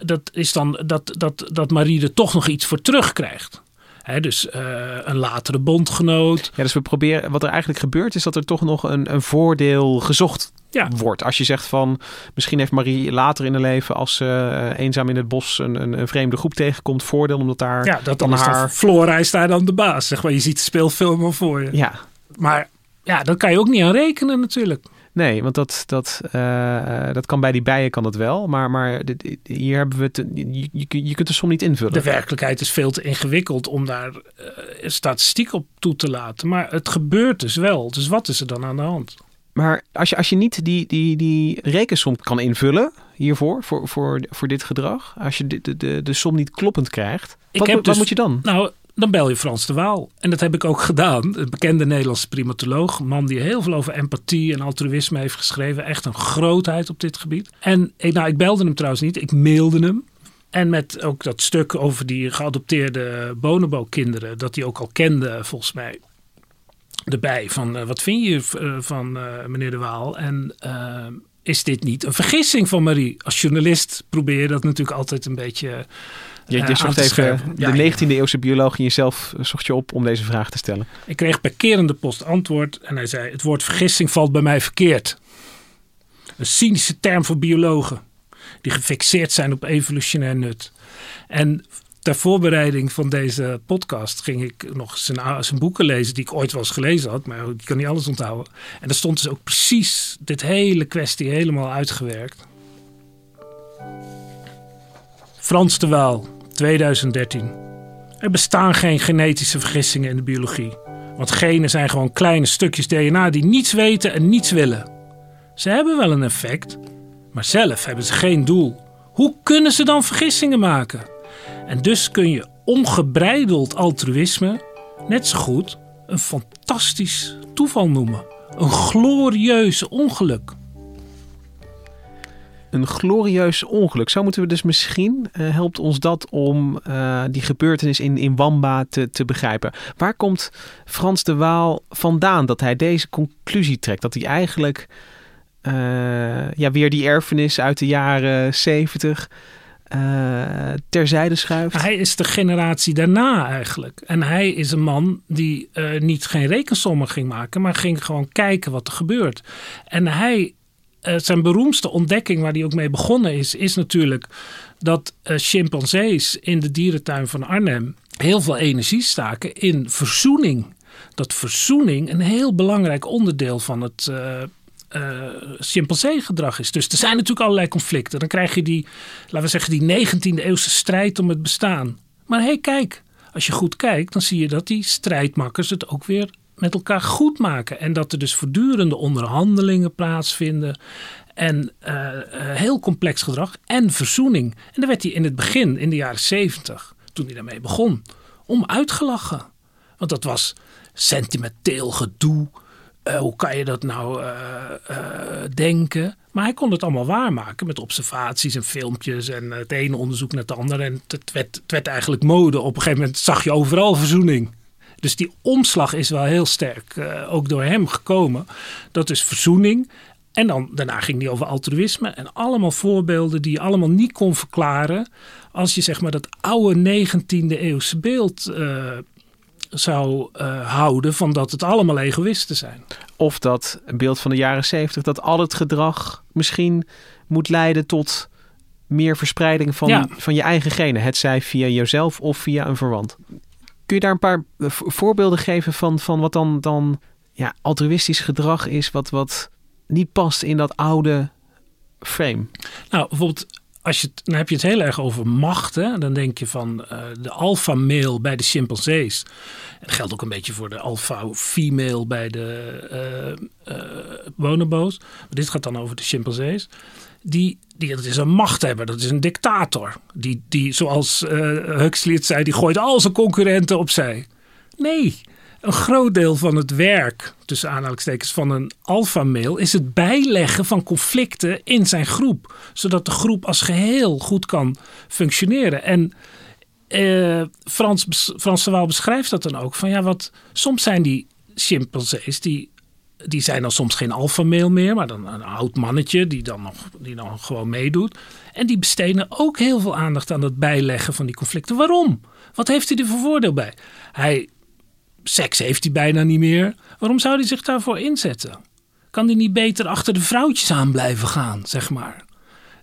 dat is dan dat, dat, dat Marie er toch nog iets voor terugkrijgt. He, dus uh, een latere bondgenoot. Ja, dus we proberen, wat er eigenlijk gebeurt, is dat er toch nog een, een voordeel gezocht ja. wordt. Als je zegt van, misschien heeft Marie later in haar leven, als ze uh, eenzaam in het bos een, een, een, vreemde groep tegenkomt, voordeel omdat daar. Ja, dat dan, haar. Flora is daar dan de baas, zeg maar. Je ziet de speelfilm al voor je. Ja. Maar ja, daar kan je ook niet aan rekenen natuurlijk. Nee, want dat, dat, uh, dat kan bij die bijen kan dat wel. Maar, maar hier hebben we het. Je, je, kunt de som niet invullen. De werkelijkheid is veel te ingewikkeld om daar uh, statistiek op toe te laten. Maar het gebeurt dus wel. Dus wat is er dan aan de hand? Maar als je, als je niet die, die, die rekensom kan invullen hiervoor, voor, voor, voor dit gedrag, als je de, de, de, de som niet kloppend krijgt, wat, wat dus, moet je dan? Nou, dan bel je Frans de Waal. En dat heb ik ook gedaan. Een bekende Nederlandse primatoloog. Een man die heel veel over empathie en altruïsme heeft geschreven. Echt een grootheid op dit gebied. En ik, nou, ik belde hem trouwens niet. Ik mailde hem. En met ook dat stuk over die geadopteerde bonobo-kinderen. Dat hij ook al kende volgens mij. Erbij van uh, wat vind je uh, van meneer de Waal? En is dit niet een vergissing van Marie? Als journalist probeer je dat natuurlijk altijd een beetje je, je zocht even de 19e eeuwse bioloog in jezelf eh, zocht je op om deze vraag te stellen. Ik kreeg per kerende post antwoord en hij zei: Het woord vergissing valt bij mij verkeerd. Een cynische term voor biologen die gefixeerd zijn op evolutionair nut. En ter voorbereiding van deze podcast ging ik nog zijn, zijn boeken lezen die ik ooit wel eens gelezen had, maar ik kan niet alles onthouden. En daar stond dus ook precies dit hele kwestie helemaal uitgewerkt. Frans de Waal, 2013. Er bestaan geen genetische vergissingen in de biologie. Want genen zijn gewoon kleine stukjes DNA die niets weten en niets willen. Ze hebben wel een effect, maar zelf hebben ze geen doel. Hoe kunnen ze dan vergissingen maken? En dus kun je ongebreideld altruïsme net zo goed een fantastisch toeval noemen. Een glorieus ongeluk een glorieus ongeluk. Zo moeten we dus misschien, uh, helpt ons dat om uh, die gebeurtenis in, in Wamba te, te begrijpen. Waar komt Frans de Waal vandaan dat hij deze conclusie trekt? Dat hij eigenlijk uh, ja, weer die erfenis uit de jaren zeventig terzijde schuift? Hij is de generatie daarna eigenlijk. En hij is een man die niet geen rekensommen ging maken, maar ging gewoon kijken wat er gebeurt. En hij zijn beroemdste ontdekking, waar hij ook mee begonnen is, is natuurlijk dat uh, chimpansees in de dierentuin van Arnhem heel veel energie staken in verzoening. Dat verzoening een heel belangrijk onderdeel van het uh, chimpansee-gedrag is. Dus er zijn natuurlijk allerlei conflicten. Dan krijg je die, laten we zeggen, die 19e eeuwse strijd om het bestaan. Maar hé, hey, kijk, als je goed kijkt, dan zie je dat die strijdmakkers het ook weer met elkaar goed maken. En dat er dus voortdurende onderhandelingen plaatsvinden. En uh, heel complex gedrag en verzoening. En daar werd hij in het begin, in de jaren zeventig, toen hij daarmee begon, om uitgelachen. Want dat was sentimenteel gedoe. Uh, hoe kan je dat nou denken? Maar hij kon het allemaal waarmaken met observaties en filmpjes en het ene onderzoek naar het andere. En het werd eigenlijk mode. Op een gegeven moment zag je overal verzoening. Dus die omslag is wel heel sterk uh, ook door hem gekomen. Dat is verzoening. En dan, daarna ging hij over altruïsme. En allemaal voorbeelden die je allemaal niet kon verklaren. Als je zeg maar dat oude 19e eeuwse beeld uh, zou uh, houden van dat het allemaal egoïsten zijn. Of dat beeld van de jaren 70 dat al het gedrag misschien moet leiden tot meer verspreiding van, ja. van je eigen genen. Het zij via jezelf of via een verwant. Kun je daar een paar eh, vo- voorbeelden geven van, van wat dan, dan ja, altruïstisch gedrag is, wat, wat niet past in dat oude frame? Nou, bijvoorbeeld, als je dan heb je het heel erg over macht. Hè? Dan denk je van eh, de alpha-male bij de chimpansees. Dat geldt ook een beetje voor de alpha-female bij de eh, eh, bonobo's. Maar dit gaat dan over de chimpansees. Die, die, dat is een machthebber, dat is een dictator. Die, die zoals eh, Huxley het zei, die gooit al zijn concurrenten opzij. Nee, een groot deel van het werk, tussen aanhalingstekens, van een alpha-male is het bijleggen van conflicten in zijn groep. Zodat de groep als geheel goed kan functioneren. En eh, Frans, Frans beschrijft dat dan ook. Van ja, wat, soms zijn die chimpansees, die, die zijn dan soms geen alpha-male meer, maar dan een oud mannetje die dan, nog, die dan gewoon meedoet. En die besteden ook heel veel aandacht aan het bijleggen van die conflicten. Waarom? Wat heeft hij er voor voordeel bij? Hij Seks heeft hij bijna niet meer. Waarom zou hij zich daarvoor inzetten? Kan hij niet beter achter de vrouwtjes aan blijven gaan, zeg maar?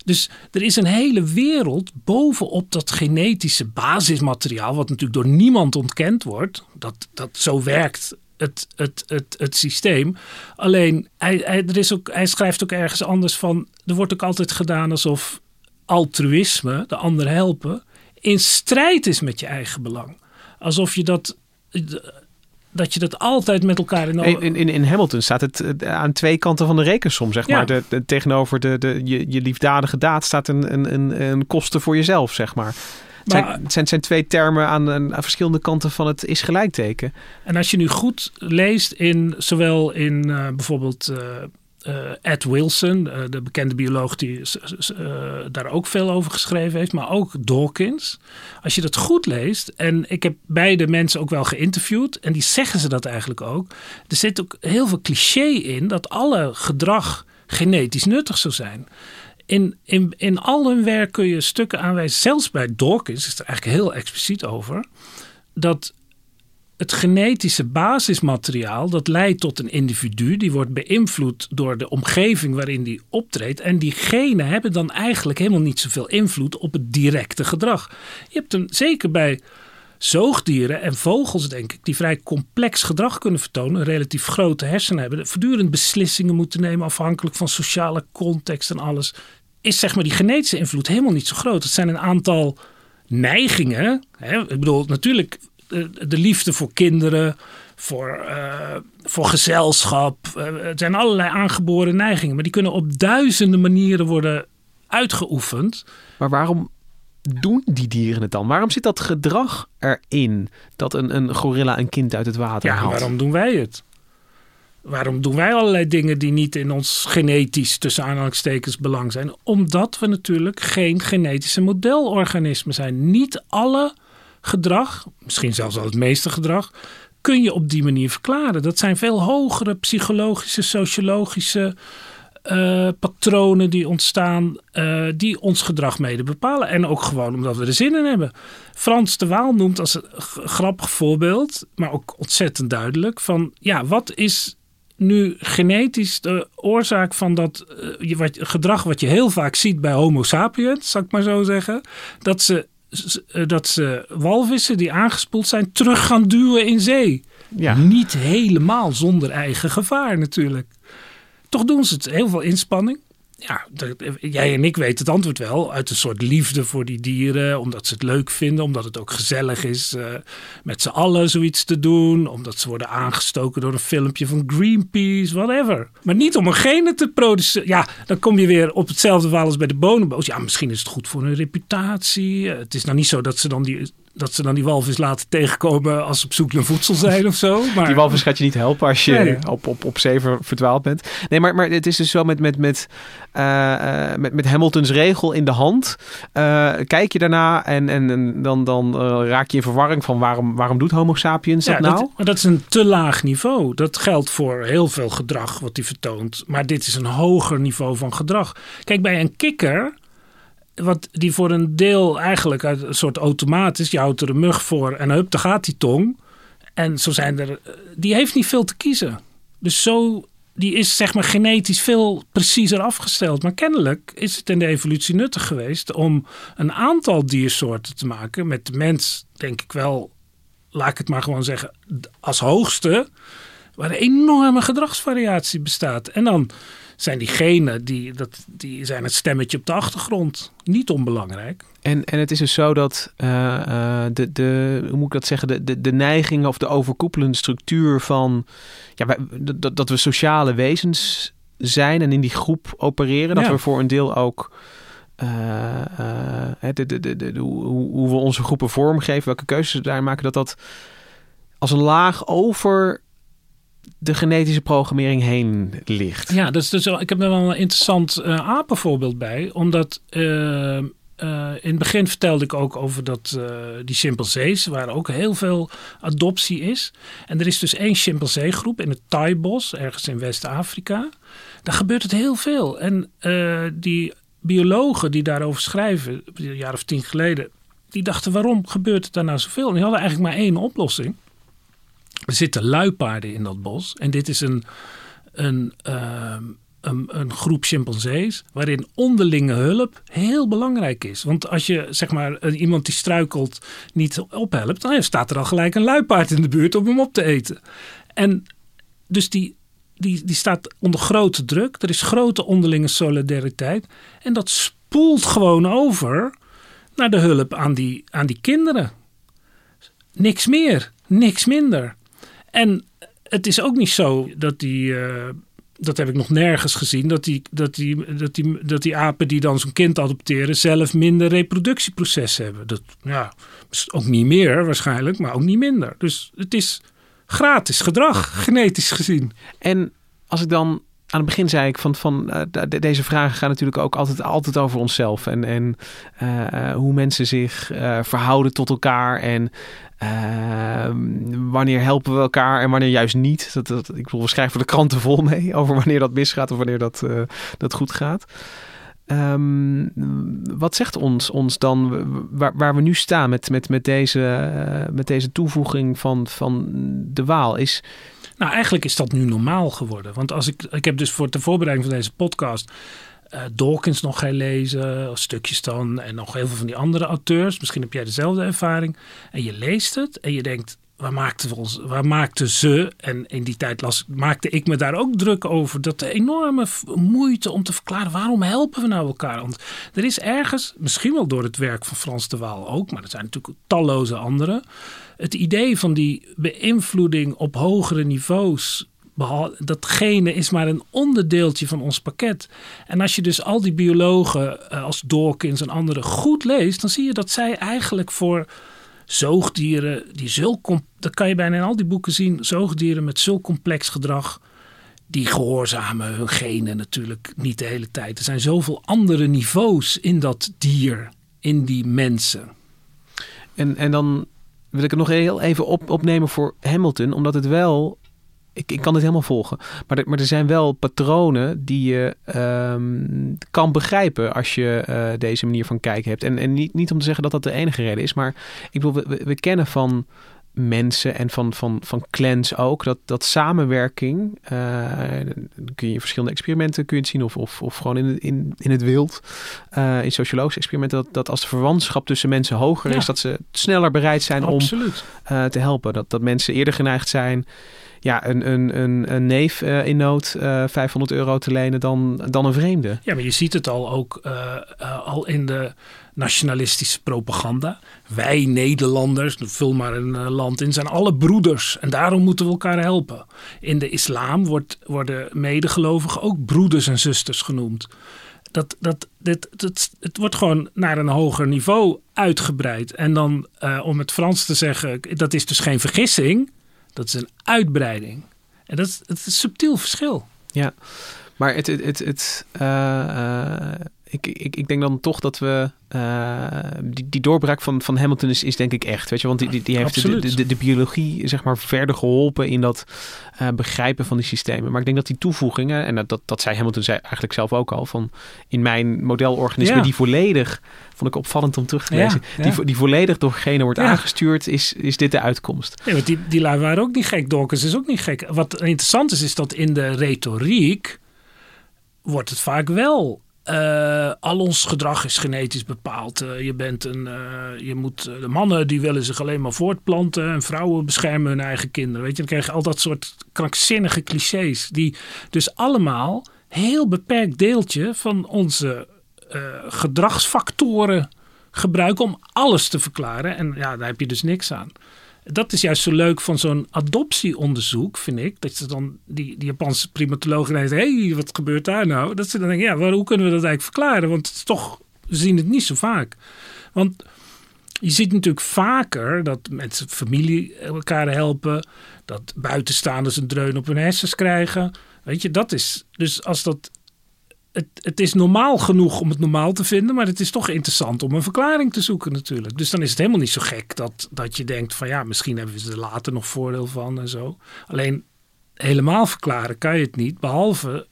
Dus er is een hele wereld bovenop dat genetische basismateriaal, wat natuurlijk door niemand ontkend wordt. Dat, dat zo werkt het, het, het, het systeem. Alleen, hij, hij, er is ook, hij schrijft ook ergens anders van. Er wordt ook altijd gedaan alsof altruïsme, de ander helpen, in strijd is met je eigen belang. Alsof je dat. Dat je dat altijd met elkaar in. In, in, in Hamilton staat het eh, aan twee kanten van de rekensom, zeg Ja. maar. De, de- tegenover de, de, je, je liefdadige daad staat een, een, een, een kosten voor jezelf, zeg maar. Het zijn, Maar- het zijn, twee termen aan, aan verschillende kanten van het is gelijkteken. En als je nu goed leest in zowel in eh, bijvoorbeeld eh, eh, Ed Wilson, de bekende bioloog die daar ook veel over geschreven heeft, maar ook Dawkins. Als je dat goed leest, en ik heb beide mensen ook wel geïnterviewd, en die zeggen ze dat eigenlijk ook. Er zit ook heel veel cliché in dat alle gedrag genetisch nuttig zou zijn. In, in, in al hun werk kun je stukken aanwijzen, zelfs bij Dawkins is er eigenlijk heel expliciet over, dat het genetische basismateriaal dat leidt tot een individu, die wordt beïnvloed door de omgeving waarin die optreedt. En die genen hebben dan eigenlijk helemaal niet zoveel invloed op het directe gedrag. Je hebt hem zeker bij zoogdieren en vogels, denk ik, die vrij complex gedrag kunnen vertonen, relatief grote hersenen hebben, voortdurend beslissingen moeten nemen afhankelijk van sociale context en alles. Is zeg maar die genetische invloed helemaal niet zo groot. Het zijn een aantal neigingen. Hè? Ik bedoel, natuurlijk de, de liefde voor kinderen, voor, eh, voor gezelschap. Eh, het zijn allerlei aangeboren neigingen, maar die kunnen op duizenden manieren worden uitgeoefend. Maar waarom doen die dieren het dan? Waarom zit dat gedrag erin dat een, een gorilla een kind uit het water Ja, haalt? waarom doen wij het? Waarom doen wij allerlei dingen die niet in ons genetisch, tussen aanhalingstekens, belang zijn? Omdat we natuurlijk geen genetische modelorganismen zijn. Niet alle gedrag, misschien zelfs al het meeste gedrag, kun je op die manier verklaren. Dat zijn veel hogere psychologische, sociologische eh, patronen die ontstaan, eh, die ons gedrag mede bepalen. En ook gewoon omdat we er zin in hebben. Frans de Waal noemt als een grappig voorbeeld, maar ook ontzettend duidelijk, van ja, wat is nu genetisch de oorzaak van dat je- wat, gedrag wat je heel vaak ziet bij homo sapiens, zal ik maar zo zeggen, dat ze, eh, dat ze walvissen die aangespoeld zijn terug gaan duwen in zee. Ja. Niet helemaal zonder eigen gevaar natuurlijk. Toch doen ze het. Heel veel inspanning. Ja, jij en ik weten het antwoord wel. Uit een soort liefde voor die dieren. Omdat ze het leuk vinden. Omdat het ook gezellig is eh, met z'n allen zoiets te doen. Omdat ze worden aangestoken door een filmpje van Greenpeace. Whatever. Maar niet om een genen te produceren. Ja, dan kom je weer op hetzelfde verhaal als bij de bonenboos. Ja, misschien is het goed voor hun reputatie. Eh, Het is nou niet zo dat ze dan die... Dat ze dan die walvis laten tegenkomen als ze op zoek naar voedsel zijn of zo. Maar Die walvis gaat je niet helpen als je Nee. op, op, op zee ver- verdwaald bent. Nee, maar, maar het is dus zo met, met, met, eh, eh, met, met Hamiltons regel in de hand. Eh, kijk je daarna en, en, en dan, dan raak je in verwarring van waarom, waarom doet homo sapiens dat Ja, nou? dat, maar dat is een te laag niveau. Dat geldt voor heel veel gedrag wat hij vertoont. Maar dit is een hoger niveau van gedrag. Kijk, bij een kikker, wat die voor een deel eigenlijk uit een soort automaat is. Je houdt er een mug voor en hup, daar gaat die tong. En zo zijn er, die heeft niet veel te kiezen. Dus zo, die is zeg maar genetisch veel preciezer afgesteld. Maar kennelijk is het in de evolutie nuttig geweest om een aantal diersoorten te maken. Met de mens denk ik wel laat ik het maar gewoon zeggen, als hoogste, waar een enorme gedragsvariatie bestaat. En dan zijn die genen, die, dat, die zijn het stemmetje op de achtergrond. Niet onbelangrijk. En, en het is dus zo dat uh, de, de, hoe moet ik dat zeggen, de, de, de neiging of de overkoepelende structuur van ja, wij, dat, dat we sociale wezens zijn en in die groep opereren. Dat we voor een deel ook uh, de, de, de, hoe, hoe we onze groepen vormgeven, welke keuzes we daarin maken, dat dat als een laag over de genetische programmering heen ligt. Ja, dus, dus ik heb er wel een interessant uh, apenvoorbeeld bij. Omdat uh, uh, in het begin vertelde ik ook over dat, die chimpansees, waar ook heel veel adoptie is. En er is dus één chimpansee groep in het Thai-bos, ergens in West-Afrika. Daar gebeurt het heel veel. En die biologen die daarover schrijven, een jaar of tien geleden, die dachten waarom gebeurt het daar nou zoveel? En die hadden eigenlijk maar één oplossing. Er zitten luipaarden in dat bos. En dit is een, een, uh, een, een, groep chimpansees waarin onderlinge hulp heel belangrijk is. Want als je zeg maar iemand die struikelt niet ophelpt, dan staat er al gelijk een luipaard in de buurt om hem op te eten. En dus die, die, die staat onder grote druk. Er is grote onderlinge solidariteit. En dat spoelt gewoon over naar de hulp aan die, aan die kinderen. Niks meer, niks minder. En het is ook niet zo dat die. Uh, dat heb ik nog nergens gezien. Dat die, dat die, dat die, dat die apen die dan zo'n kind adopteren. zelf minder reproductieproces hebben. Dat, ja, ook niet meer waarschijnlijk, maar ook niet minder. Dus het is gratis gedrag, genetisch gezien. En als ik dan aan het begin zei ik van, van uh, deze vragen gaan natuurlijk ook altijd, altijd over onszelf. En, en uh, hoe mensen zich uh, verhouden tot elkaar. En wanneer helpen we elkaar en wanneer juist niet. Dat, ik bedoel, we schrijven de kranten vol mee over wanneer dat misgaat of wanneer dat, dat goed gaat. Um, wat zegt ons, ons dan waar, waar we nu staan met, met, met, deze, met deze toevoeging van, van de Waal? Is, nou, eigenlijk is dat nu normaal geworden. Want als ik, ik heb dus voor de voorbereiding van deze podcast uh, Dawkins nog gaan lezen, stukjes dan, en nog heel veel van die andere auteurs. Misschien heb jij dezelfde ervaring. En je leest het en je denkt, waar maakten, we ons, ze, en in die tijd las, maakte ik me daar ook druk over, dat de enorme moeite om te verklaren waarom helpen we nou elkaar. Want er is ergens, misschien wel door het werk van Frans de Waal ook, maar er zijn natuurlijk talloze anderen het idee van die beïnvloeding op hogere niveaus datgene is maar een onderdeeltje van ons pakket. En als je dus al die biologen eh, als Dawkins en anderen goed leest, dan zie je dat zij eigenlijk voor zoogdieren, die zulk, dat kan je bijna in al die boeken zien, zoogdieren met zulk complex gedrag, die gehoorzamen hun genen natuurlijk niet de hele tijd. Er zijn zoveel andere niveaus in dat dier, in die mensen. En, en dan wil ik het nog heel even op, opnemen voor Hamilton, omdat het wel. Ik, ik kan het helemaal volgen. Maar, maar er zijn wel patronen die je um, kan begrijpen als je uh, deze manier van kijken hebt. En, en niet, niet om te zeggen dat dat de enige reden is. Maar ik bedoel, we, we kennen van mensen en van, van, van clans ook. Dat, dat samenwerking, uh, kun je in verschillende experimenten kun je het zien of, of, of gewoon in, in, in het wild. Uh, in sociologische experimenten, dat, dat als de verwantschap tussen mensen hoger is, dat ze sneller bereid zijn Absoluut. om uh, te helpen. Dat, dat mensen eerder geneigd zijn ja, een, een, een, neef uh, in nood uh, 500 euro te lenen dan, dan een vreemde. Ja, maar je ziet het al ook uh, al in de nationalistische propaganda. Wij Nederlanders, vul maar een land in, zijn alle broeders. En daarom moeten we elkaar helpen. In de islam wordt, worden medegelovigen ook broeders en zusters genoemd. Dat, dat, dit, het wordt gewoon naar een hoger niveau uitgebreid. En dan, om het Frans te zeggen, dat is dus geen vergissing. Dat is een uitbreiding. En dat is, het een subtiel verschil. Ja, maar het, het, het, het uh, ik, ik, ik denk dan toch dat we. Uh, die, die doorbraak van, van Hamilton is, is denk ik echt. Weet je, want die, die, die heeft de, de, de, biologie zeg maar verder geholpen in dat uh, begrijpen van die systemen. Maar ik denk dat die toevoegingen, en dat, dat zei Hamilton zei eigenlijk zelf ook al, van in mijn modelorganisme, ja. die volledig, vond ik opvallend om terug te lezen, ja, ja. Die, die volledig door genen wordt aangestuurd, is, is dit de uitkomst. Ja, want die, die lui waren ook niet gek. Dawkins is ook niet gek. Wat interessant is, is dat in de retoriek wordt het vaak wel eh, al ons gedrag is genetisch bepaald. Eh, je bent een, eh, je moet, de mannen die willen zich alleen maar voortplanten en vrouwen beschermen hun eigen kinderen. Weet je, dan krijg je al dat soort krankzinnige clichés die dus allemaal heel beperkt deeltje van onze gedragsfactoren gebruiken om alles te verklaren. En ja, daar heb je dus niks aan dat is juist zo leuk van zo'n adoptieonderzoek, vind ik. Dat ze dan die, die Japanse primatologen zeggen: hé, hey, wat gebeurt daar nou? Dat ze dan denken: ja, hoe kunnen we dat eigenlijk verklaren? Want het is toch, we zien het niet zo vaak. Want je ziet natuurlijk vaker dat mensen familie elkaar helpen, dat buitenstaanders een dreun op hun hersens krijgen. Weet je, dat is. Dus als dat het, het, is normaal genoeg om het normaal te vinden, maar het is toch interessant om een verklaring te zoeken natuurlijk. Dus dan is het helemaal niet zo gek dat, dat je denkt van ja, misschien hebben ze er later nog voordeel van en zo. Alleen helemaal verklaren kan je het niet, behalve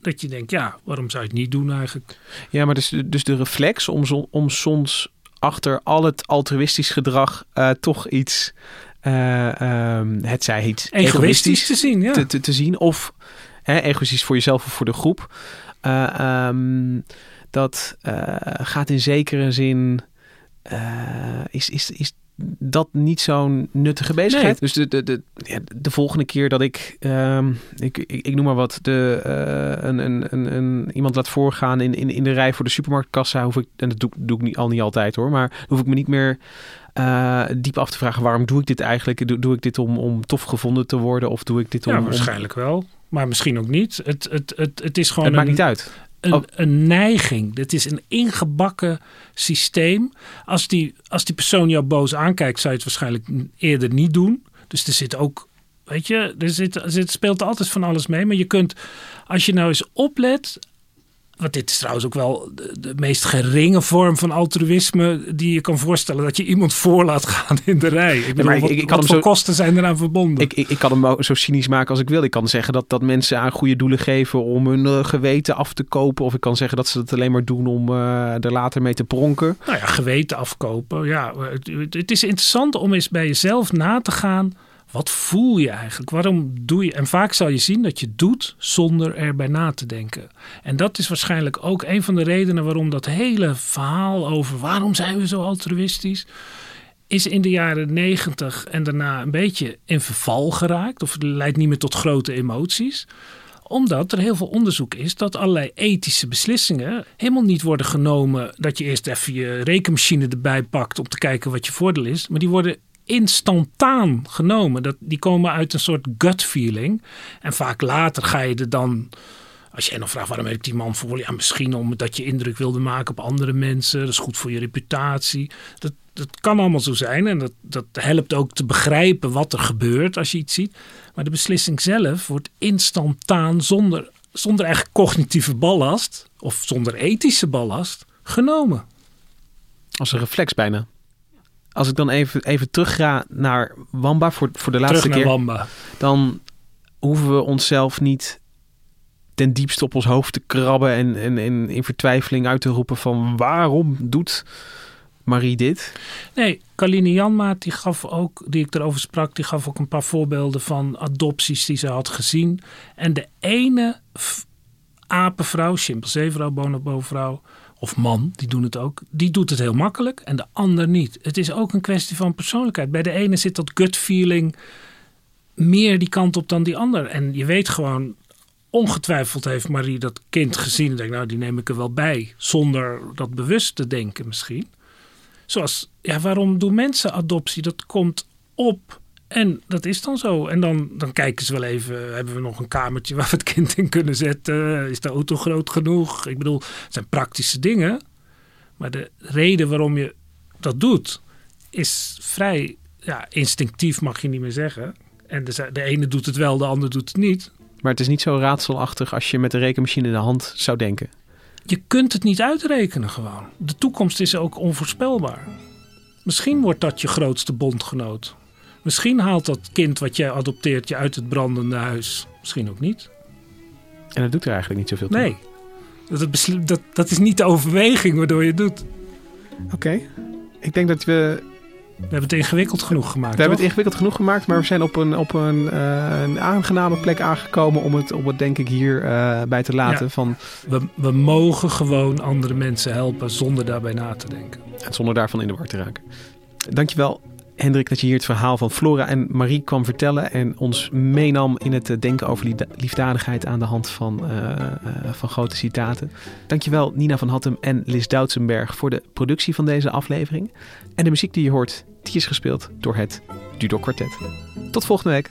dat je denkt ja, waarom zou je het niet doen eigenlijk? Ja, maar dus, dus de reflex om, om soms achter al het altruïstisch gedrag uh, toch iets, uh, um, het zij iets egoïstisch, te zien, ja. te, te, te zien of hè, egoïstisch voor jezelf of voor de groep. Uh, um, dat uh, gaat in zekere zin. Uh, is, is, is dat niet zo'n nuttige bezigheid? Dus de, de, de, ja, de volgende keer dat ik, um, ik, ik, ik, noem maar wat, de, een, een, een, een, iemand laat voorgaan in, in, in de rij voor de supermarktkassa, hoef ik, en dat doe, doe ik niet, al niet altijd hoor, maar hoef ik me niet meer uh, diep af te vragen waarom doe ik dit eigenlijk? Doe, doe ik dit om, om tof gevonden te worden of doe ik dit om... Ja, waarschijnlijk wel. Maar misschien ook niet. Het, het, het, het is gewoon. Het maakt niet uit. Een, oh. een neiging. Dit is een ingebakken systeem. Als die, als die persoon jou boos aankijkt, zou je het waarschijnlijk eerder niet doen. Dus er zit ook. Weet je, er, zit, er zit, speelt altijd van alles mee. Maar je kunt, als je nou eens oplet want dit is trouwens ook wel de, meest geringe vorm van altruïsme die je kan voorstellen. Dat je iemand voor laat gaan in de rij. Ik bedoel, ik, ik, wat, voor zo, kosten zijn eraan verbonden? Ik, ik, kan hem zo cynisch maken als ik wil. Ik kan zeggen dat, dat mensen aan goede doelen geven om hun uh, geweten af te kopen. Of ik kan zeggen dat ze het alleen maar doen om uh, er later mee te pronken. Nou ja, geweten afkopen. Ja, het, het is interessant om eens bij jezelf na te gaan wat voel je eigenlijk? Waarom doe je? En vaak zal je zien dat je doet zonder erbij na te denken. En dat is waarschijnlijk ook een van de redenen waarom dat hele verhaal over waarom zijn we zo altruïstisch is in de jaren negentig en daarna een beetje in verval geraakt. Of leidt niet meer tot grote emoties omdat er heel veel onderzoek is dat allerlei ethische beslissingen helemaal niet worden genomen. Dat je eerst even je rekenmachine erbij pakt om te kijken wat je voordeel is. Maar die worden instantaan genomen. Dat, die komen uit een soort gut feeling. En vaak later ga je er dan. Als je nog vraagt waarom heeft die man voor? Ja, misschien omdat je indruk wilde maken op andere mensen. Dat is goed voor je reputatie. Dat, dat kan allemaal zo zijn. En dat, dat helpt ook te begrijpen wat er gebeurt als je iets ziet. Maar de beslissing zelf wordt instantaan zonder, zonder eigenlijk cognitieve ballast. Of zonder ethische ballast genomen. Als een reflex bijna als ik dan even, even terug ga naar Wamba voor, voor de laatste keer. Wamba. Dan hoeven we onszelf niet ten diepste op ons hoofd te krabben en, en, en in vertwijfeling uit te roepen van waarom doet Marie dit? Nee, Kaline Janmaat die gaf ook, die ik erover sprak, die gaf ook een paar voorbeelden van adopties die ze had gezien. En de ene apenvrouw, chimpanseevrouw, bonobo-vrouw, of man, die doen het ook, die doet het heel makkelijk en de ander niet. Het is ook een kwestie van persoonlijkheid. Bij de ene zit dat gut feeling meer die kant op dan die ander. En je weet gewoon, ongetwijfeld heeft Marie dat kind gezien en denkt, nou die neem ik er wel bij, zonder dat bewust te denken misschien. Zoals, ja, waarom doen mensen adoptie? Dat komt op en dat is dan zo. En dan, dan kijken ze wel even, hebben we nog een kamertje waar we het kind in kunnen zetten? Is de auto groot genoeg? Ik bedoel, het zijn praktische dingen. Maar de reden waarom je dat doet, is vrij ja, instinctief, mag je niet meer zeggen. En de, de ene doet het wel, de ander doet het niet. Maar het is niet zo raadselachtig als je met de rekenmachine in de hand zou denken. Je kunt het niet uitrekenen gewoon. De toekomst is ook onvoorspelbaar. Misschien wordt dat je grootste bondgenoot. Misschien haalt dat kind wat jij adopteert je uit het brandende huis. Misschien ook niet. En dat doet er eigenlijk niet zoveel toe. Nee. Dat, dat, dat is niet de overweging waardoor je het doet. Oké. Ik denk dat we We hebben het ingewikkeld genoeg gemaakt. We hebben het ingewikkeld genoeg gemaakt, maar we zijn op een, op een, eh, een aangename plek aangekomen om het, om het denk ik hier eh, bij te laten. Ja. Van, we, we mogen gewoon andere mensen helpen zonder daarbij na te denken. zonder daarvan in de war te raken. Dankjewel Hendrik dat je hier het verhaal van Flora en Marie kwam vertellen en ons meenam in het eh, denken over liefda- liefdadigheid aan de hand van, eh, eh, van grote citaten. Dankjewel Nina van Hattem en Lis Doutsenberg voor de productie van deze aflevering. En de muziek die je hoort, die is gespeeld door het Dudok Quartet. Tot volgende week.